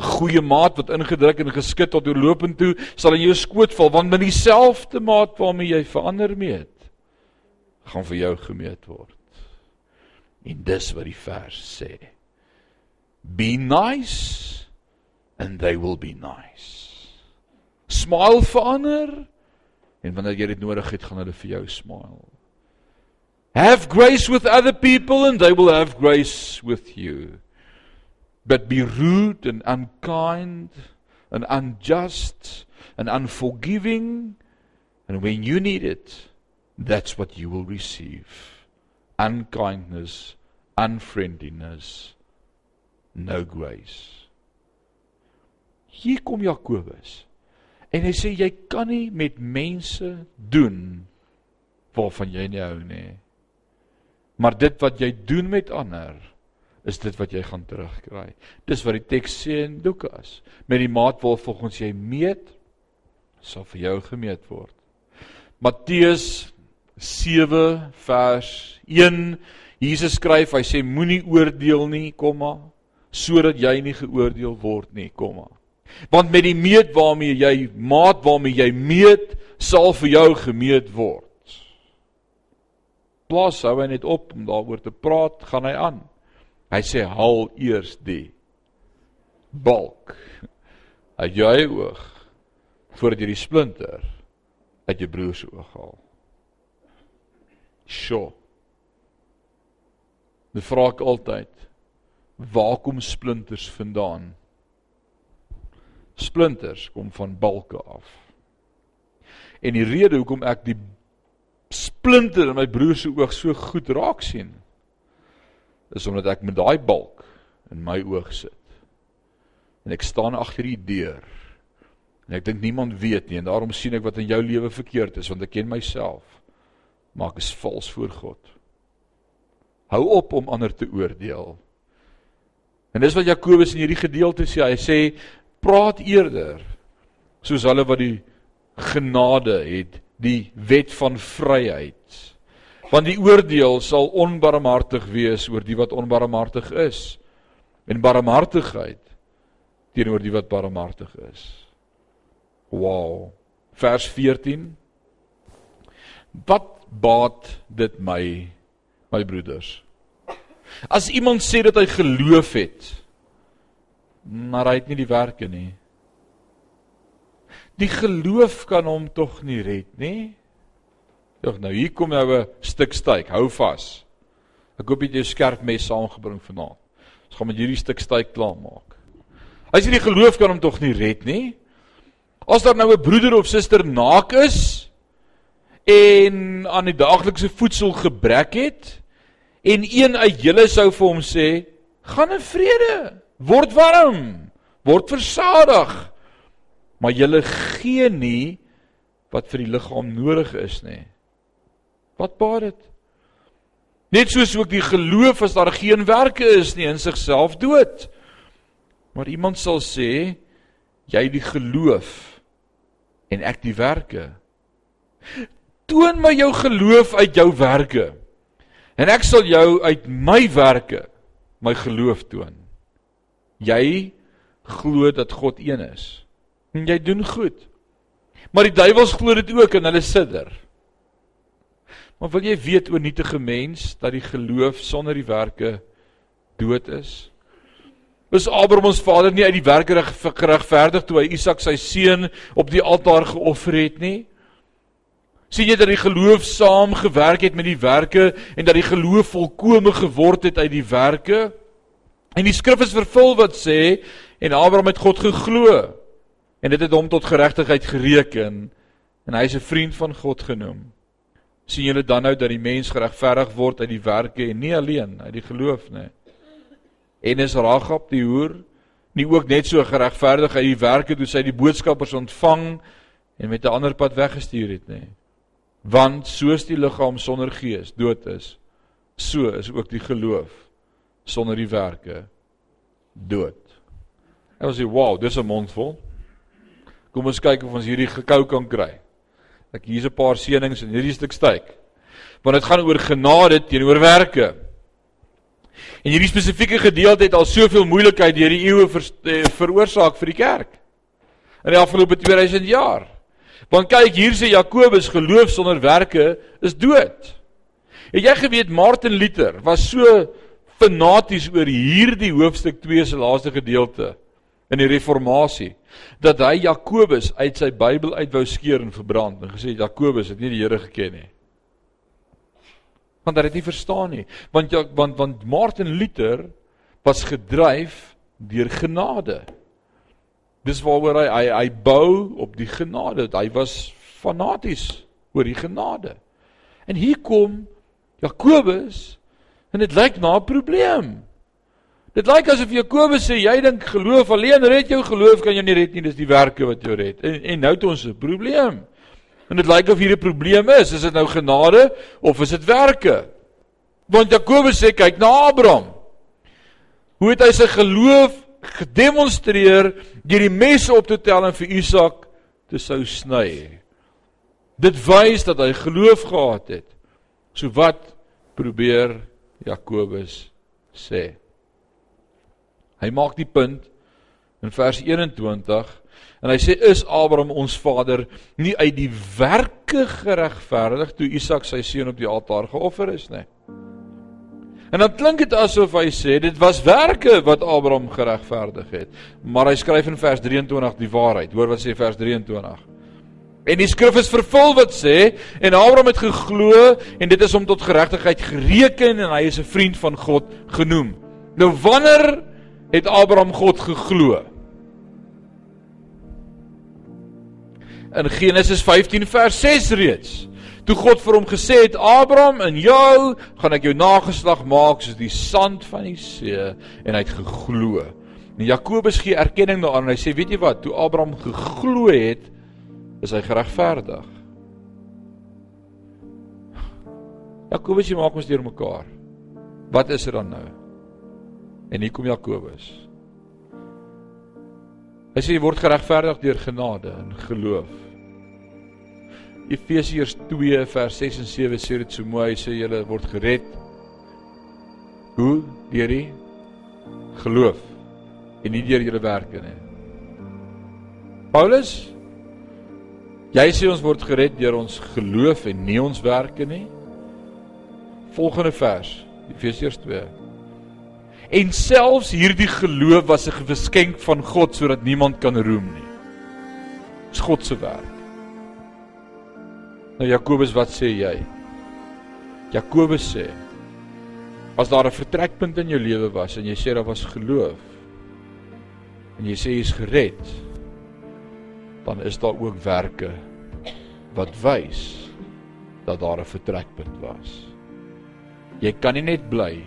Goeie maat wat ingedruk en geskit tot oorlopend toe sal in jou skoot val want met dieselfde maat waarmee jy verander meet gaan vir jou gemeet word. En dis wat die vers sê. Be nice and they will be nice. Smile vir ander en wanneer jy dit nodig het gaan hulle vir jou smile. Have grace with other people and they will have grace with you but be rude and unkind and unjust and unforgiving And when you need it, that's what you will receive. Unkindness, unfriendliness, no grace. Hier kom Jakobus. En hy sê jy kan nie met mense doen waarvan jy nie hou nie. Maar dit wat jy doen met ander is dit wat jy gaan terugkry. Dis wat die teks sê in Lukas. Met die maat waarop volgens jy meet, sal vir jou gemeet word. Matteus 7 vers 1 Jesus skryf, hy sê moenie oordeel nie, komma, sodat jy nie geoordeel word nie, komma. Want met die meet waarmee jy maat waarmee jy meet, sal vir jou gemeet word. Plaas hou hy net op om daaroor te praat, gaan hy aan. Hy sê haal eers die balk uit jou oog voordat jy die splinter uit jou broer se oog haal. Sjoe. Dan vra ek altyd, waar kom splinters vandaan? Splinters kom van balke af. En die rede hoekom ek die splinter in my broer se oog so goed raak sien, is omdat ek met daai balk in my oog sit. En ek staan agter die deur. En ek dink niemand weet nie en daarom sien ek wat in jou lewe verkeerd is want ek ken myself. Maar ek is vals voor God. Hou op om ander te oordeel. En dis wat Jakobus in hierdie gedeelte sê. Hy sê praat eerder soos hulle wat die genade het, die wet van vryheid. Want die oordeel sal onbarmhartig wees oor die wat onbarmhartig is en barmhartigheid teenoor die wat barmhartig is. Wow. Vers 14. Wat baat dit my my broeders. As iemand sê dat hy geloof het, maar hy het nie die werke nie. Die geloof kan hom tog nie red nie. Tog nou hier kom nou 'n stuk styk, hou vas. Ek hoop jy het jou skerp mes saamgebring vanaand. Ons gaan met hierdie stuk styk klaar maak. As jy die geloof kan hom tog nie red nie. As daar nou 'n broeder of suster naak is en aan die daaglikse voedsel gebrek het, en een uit julle sou vir hom sê: "Gaan in vrede, word warm, word versadig." Maar julle gee nie wat vir die liggaam nodig is nie. Wat baat dit? Net soos ook die geloof as daar geen werke is nie in sigself dood. Maar iemand sal sê jy die geloof en ek die werke. Toon my jou geloof uit jou werke. En ek sal jou uit my werke my geloof toon. Jy glo dat God een is. En jy doen goed. Maar die duiwels glo dit ook en hulle sidder. Maar wil jy weet o nietige mens dat die geloof sonder die werke dood is? Was Abraham ons vader nie uit die werke geregverdig toe hy Isak sy seun op die altaar geoffer het nie? sien jy dat die geloof saam gewerk het met die werke en dat die geloof volkome geword het uit die werke? En die skrif is vervul wat sê en Abraham het God geglo en dit het hom tot geregtigheid gereken en hy is 'n vriend van God genoem. Sien julle dan nou dat die mens geregverdig word uit die werke en nie alleen uit die geloof nie. En is Ragab die hoer nie ook net so geregverdig uit die werke toe sy die boodskappers ontvang en met 'n ander pad weggestuur het nie. Want soos die liggaam sonder gees dood is, so is ook die geloof sonder die werke dood. En ons sê, "Wow, dis 'n mondvol." Kom ons kyk of ons hierdie gekou kan kry. Ek hier's 'n paar seënings in hierdie stuk styk. Want dit gaan oor genade teenoor werke. En hierdie spesifieke gedeelte het al soveel moeilikheid deur die eeue ver, eh, veroorsaak vir die kerk. In die afgelope 2000 jaar. Want kyk, hier sê Jakobus geloof sonder werke is dood. Het jy geweet Martin Luther was so fanaties oor hierdie hoofstuk 2 se laaste gedeelte in die reformatie dat hy Jakobus uit sy Bybel uit wou skeer en verbrand en gesê Jakobus het nie die Here geken nie. Want hy het nie verstaan nie. Want want want Martin Luther was gedryf deur genade. Dis waaroor hy hy hy bou op die genade. Hy was fanaties oor die genade. En hier kom Jakobus en dit lyk na 'n probleem. Dit lyk asof Jakobus sê jy dink geloof alleen red jou geloof kan jou nie red nie, dis die werke wat jou red. En en nou het ons 'n probleem. En dit lyk of hier 'n probleem is, is dit nou genade of is dit werke? Want Jakobus sê kyk na Abraham. Hoe het hy sy geloof gedemonstreer deur die mes op te tel en vir Isak te sou sny? Dit wys dat hy geloof gehad het. So wat probeer Jakobus sê? Hy maak die punt in vers 21 en hy sê is Abraham ons vader nie uit die werke geregverdig toe Isak sy seun op die altaar geoffer is nie. En dan klink dit asof hy sê dit was werke wat Abraham geregverdig het. Maar hy skryf in vers 23 die waarheid. Hoor wat sê vers 23. En die skrif is vervul wat sê en Abraham het geglo en dit is hom tot geregtigheid gereken en hy is 'n vriend van God genoem. Nou wanneer het Abraham God geglo. In Genesis 15 vers 6 reeds. Toe God vir hom gesê het: "Abraham, in jou gaan ek jou nageslag maak soos die sand van die see," en hy het geglo. En Jakobus gee erkenning daaraan en hy sê: "Weet jy wat? Toe Abraham geglo het, is hy geregverdig." Jakobus jy maak ons deurmekaar. Wat is er dan nou? En hier kom Jakobus. Hy sê jy word geregverdig deur genade en geloof. Efesiërs 2 vers 6 en 7 sê dit so mooi, hy sê julle word gered. Hoe? Deur die geloof en nie deur julle werke nie. Paulus Jy sê ons word gered deur ons geloof en nie ons werke nie. Volgende vers, Efesiërs 2 En selfs hierdie geloof was 'n geskenk van God sodat niemand kan roem nie. Dis God se werk. Nou Jakobus, wat sê jy? Jakobus sê as daar 'n vertrekpunt in jou lewe was en jy sê daar was geloof en jy sê jy's gered, dan is daar ook werke wat wys dat daar 'n vertrekpunt was. Jy kan nie net bly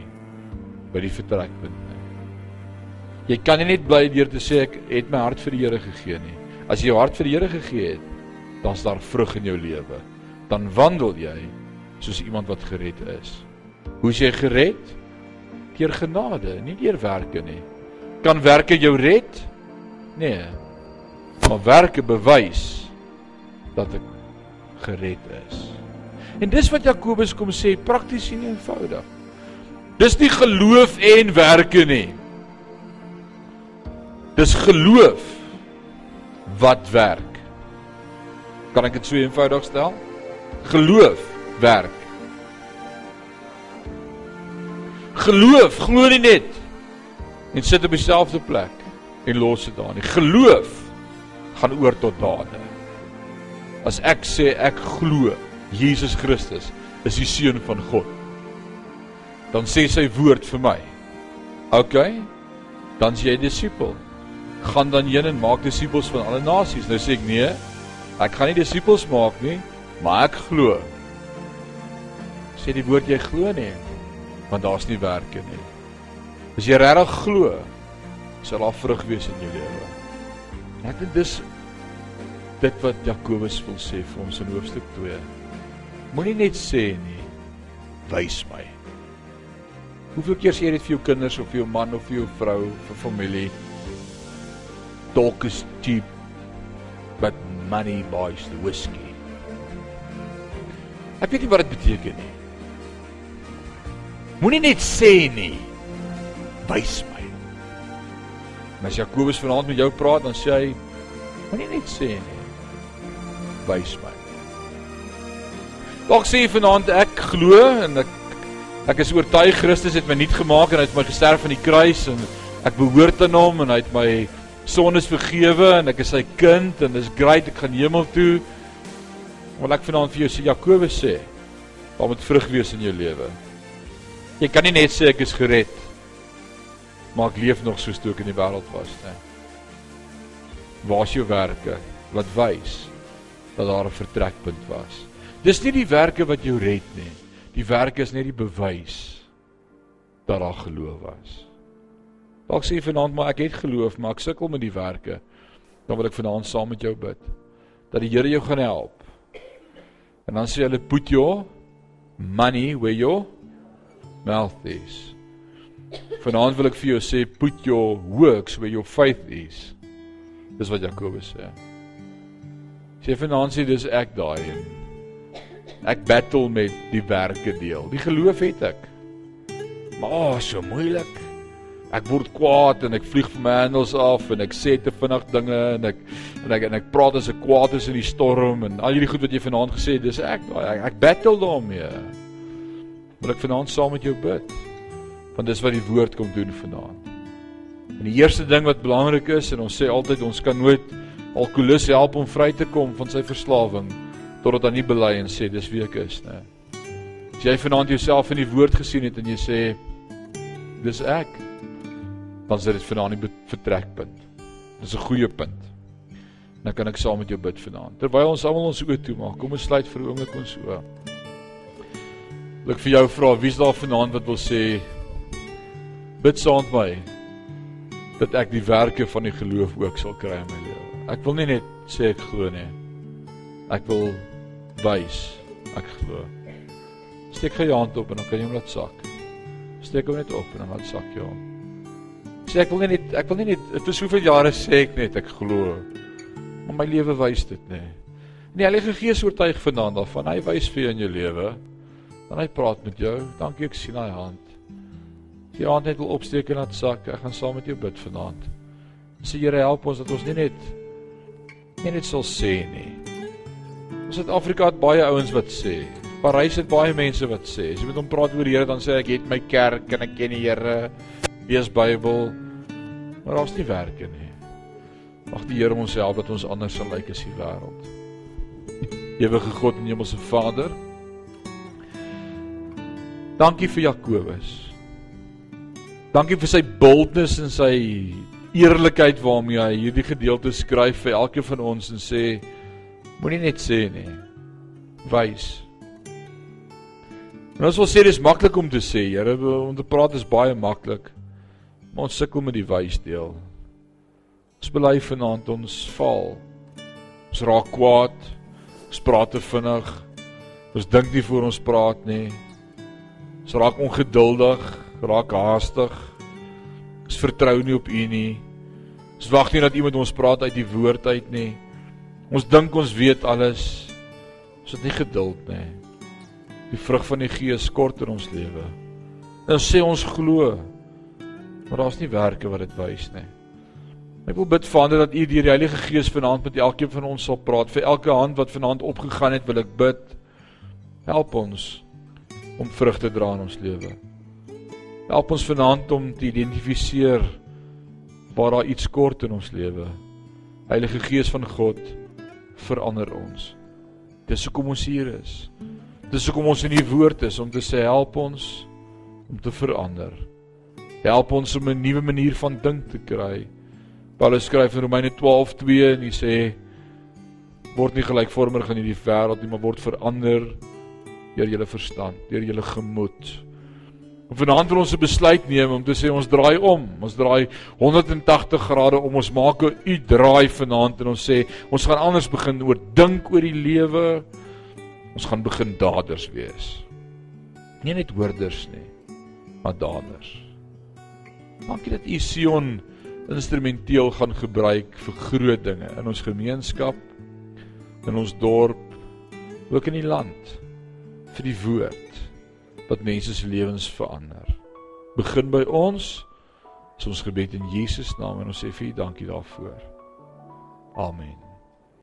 by die vertrekpunt nie. Jy kan nie net bly deur te sê ek het my hart vir die Here gegee nie. As jy jou hart vir die Here gegee het, dan's daar vrug in jou lewe. Dan wandel jy soos iemand wat gered is. Hoe is jy gered? Deur genade, nie deur werke nie. Kan werke jou red? Nee. Maar werke bewys dat ek gered is. En dis wat Jakobus kom sê, prakties en eenvoudig. Dis nie geloof en werke nie. Dis geloof wat werk. Kan ek dit so eenvoudig stel? Geloof werk. Geloof glo nie net en sit op dieselfde plek en los dit daar nie. Geloof gaan oor tot dade. As ek sê ek glo Jesus Christus is die seun van God dan sê sy woord vir my. OK. Dan sê jy disipel. Gaan dan heen en maak disippels van alle nasies. Nou sê ek nee. Ek gaan nie disippels maak nie, maar ek glo. Sê die woord jy glo nie, want daar's nie werke nie. As jy regtig glo, sal daar vrug wees in jou lewe. Ek dink dis dit wat Jakobus wil sê vir ons in hoofstuk 2. Moenie net sê nie, wys my. Hoeveel keer sê jy dit vir jou kinders of vir jou man of vir jou vrou, vir familie? Talk is cheap, but money buys the whiskey. Ek weet nie wat dit beteken nie. Moenie net sê nie. Wys my. Maar as Jakobus vanaand met jou praat, dan sê hy moenie net sê nie. Wys my. Dalk sê jy vanaand ek glo en ek Ek is oortuig Christus het my nuut gemaak en hy het my gesterf aan die kruis en ek behoort aan hom en hy het my sondes vergewe en ek is sy kind en dis great ek gaan hemel toe. Maar ek vanaand vir jou sê Jakobus sê, daar moet vrug wees in jou lewe. Jy kan nie net sê ek is gered maar ek leef nog soos toe ek in die wêreld was, né? Waar is jou werke wat wys dat daar 'n vertrekpunt was. Dis nie die werke wat jou red nie. Die werk is net die bewys dat daar geloof was. Dalk sê jy vanaand maar ek het geloof, maar ek sukkel met die werke. Dan wil ek vanaand saam met jou bid dat die Here jou gaan help. En dan sê hulle put your money where your mouth is. Vanaand wil ek vir jou sê put your works where your faith is. Dis wat Jakobus sê. Sê vanaand sê dis ek daai en ek battle met die werke deel. Die geloof het ek. Maar oh, so moeilik. Ek word kwaad en ek vlieg my handels af en ek sê te vinnig dinge en ek en ek en ek praat as ek kwaad is in die storm en al hierdie goed wat jy vanaand gesê het, dis ek ek, ek battle daarmee. Wil ek vanaand saam met jou bid? Want dis wat die woord kom doen vanaand. En die eerste ding wat belangrik is en ons sê altyd ons kan nooit alkoholus help om vry te kom van sy verslawing totdat hy nie bely en sê dis wie ek is, né? As jy vanaand jouself in die woord gesien het en jy sê dis ek, dan is dit vanaand die vertrekpunt. Dis 'n goeie punt. Dan kan ek saam met jou bid vanaand. Terwyl ons almal ons oë toemaak, kom ons sluit vir 'n oomblik ons oë. Ek vir jou vra, wie's daar vanaand wat wil sê bid saam met my dat ek die werke van die geloof ook sal kry in my lewe. Ek wil nie net sê ek glo nie. Ek wil wys ek glo. Steek jou hand op en dan kan jy hom laat sak. Steek hom net op en dan laat sak jy hom. Sê ek wil net ek wil nie net vir soveel jare sê ek net ek glo. Maar my lewe wys dit nê. En die Heilige Gees oortuig vanaand daarvan. Hy wys vir jou in jou lewe. Dan hy praat met jou. Dankie ek sien daai hand. Jy hand net wil opsteek en laat sak. Ek gaan saam met jou bid vanaand. Sê Here help ons dat ons nie net nie net sal sê nie. Ons Suid-Afrika het baie ouens wat sê. Parys het baie mense wat sê. As jy met hom praat oor die Here dan sê ek het my kerk en ek ken die Here. Lees Bybel. Maar daar's nie werke nie. Mag die Here ons help dat ons anders sal lyk as die wêreld. Ewige God en Hemelse Vader. Dankie vir Jakobus. Dankie vir sy boldness en sy eerlikheid waarmee hy hierdie gedeelte skryf vir elkeen van ons en sê moenie net sê nie. Wys. En ons wil sê dis maklik om te sê, Here, om te praat is baie maklik. Maar ons sukkel met die wys deel. Ons bely vanaand ons val. Ons raak kwaad. Ons praat te vinnig. Ons dink nie voor ons praat nie. Ons raak ongeduldig, raak haastig. Ons vertrou nie op U nie. Ons wag nie dat iemand ons praat uit die woord uit nie. Ons dink ons weet alles. Ons het nie geduld nie. Die vrug van die Gees kort in ons lewe. Nou sê ons glo. Maar daar's nie werke wat dit wys nie. Ek wil bid Vader dat U deur die Heilige Gees vanaand met elkeen van ons sal praat. Vir elke hand wat vanaand opgegaan het, wil ek bid. Help ons om vrug te dra in ons lewe. Help ons vanaand om te identifiseer waar daar iets kort in ons lewe. Heilige Gees van God, verander ons. Dis hoekom ons hier is. Dis hoekom ons in U woord is om te sê help ons om te verander. Help ons om 'n nuwe manier van dink te kry. Paulus skryf in Romeine 12:2 en hy sê word nie gelykvormig aan hierdie wêreld nie, maar word verander deur julle verstand, deur julle gemoed. En vanaand wil ons 'n besluit neem om te sê ons draai om. Ons draai 180 grade om. Ons maak 'n u draai vanaand en ons sê ons gaan anders begin oor dink oor die lewe. Ons gaan begin daders wees. Nie net hoorders nie, maar daders. Dankie dat u Sion instrumenteel gaan gebruik vir groot dinge in ons gemeenskap, in ons dorp, ook in die land vir die woord wat mense se lewens verander. Begin by ons. Is ons gebed in Jesus naam en ons sê vir U dankie daarvoor. Amen.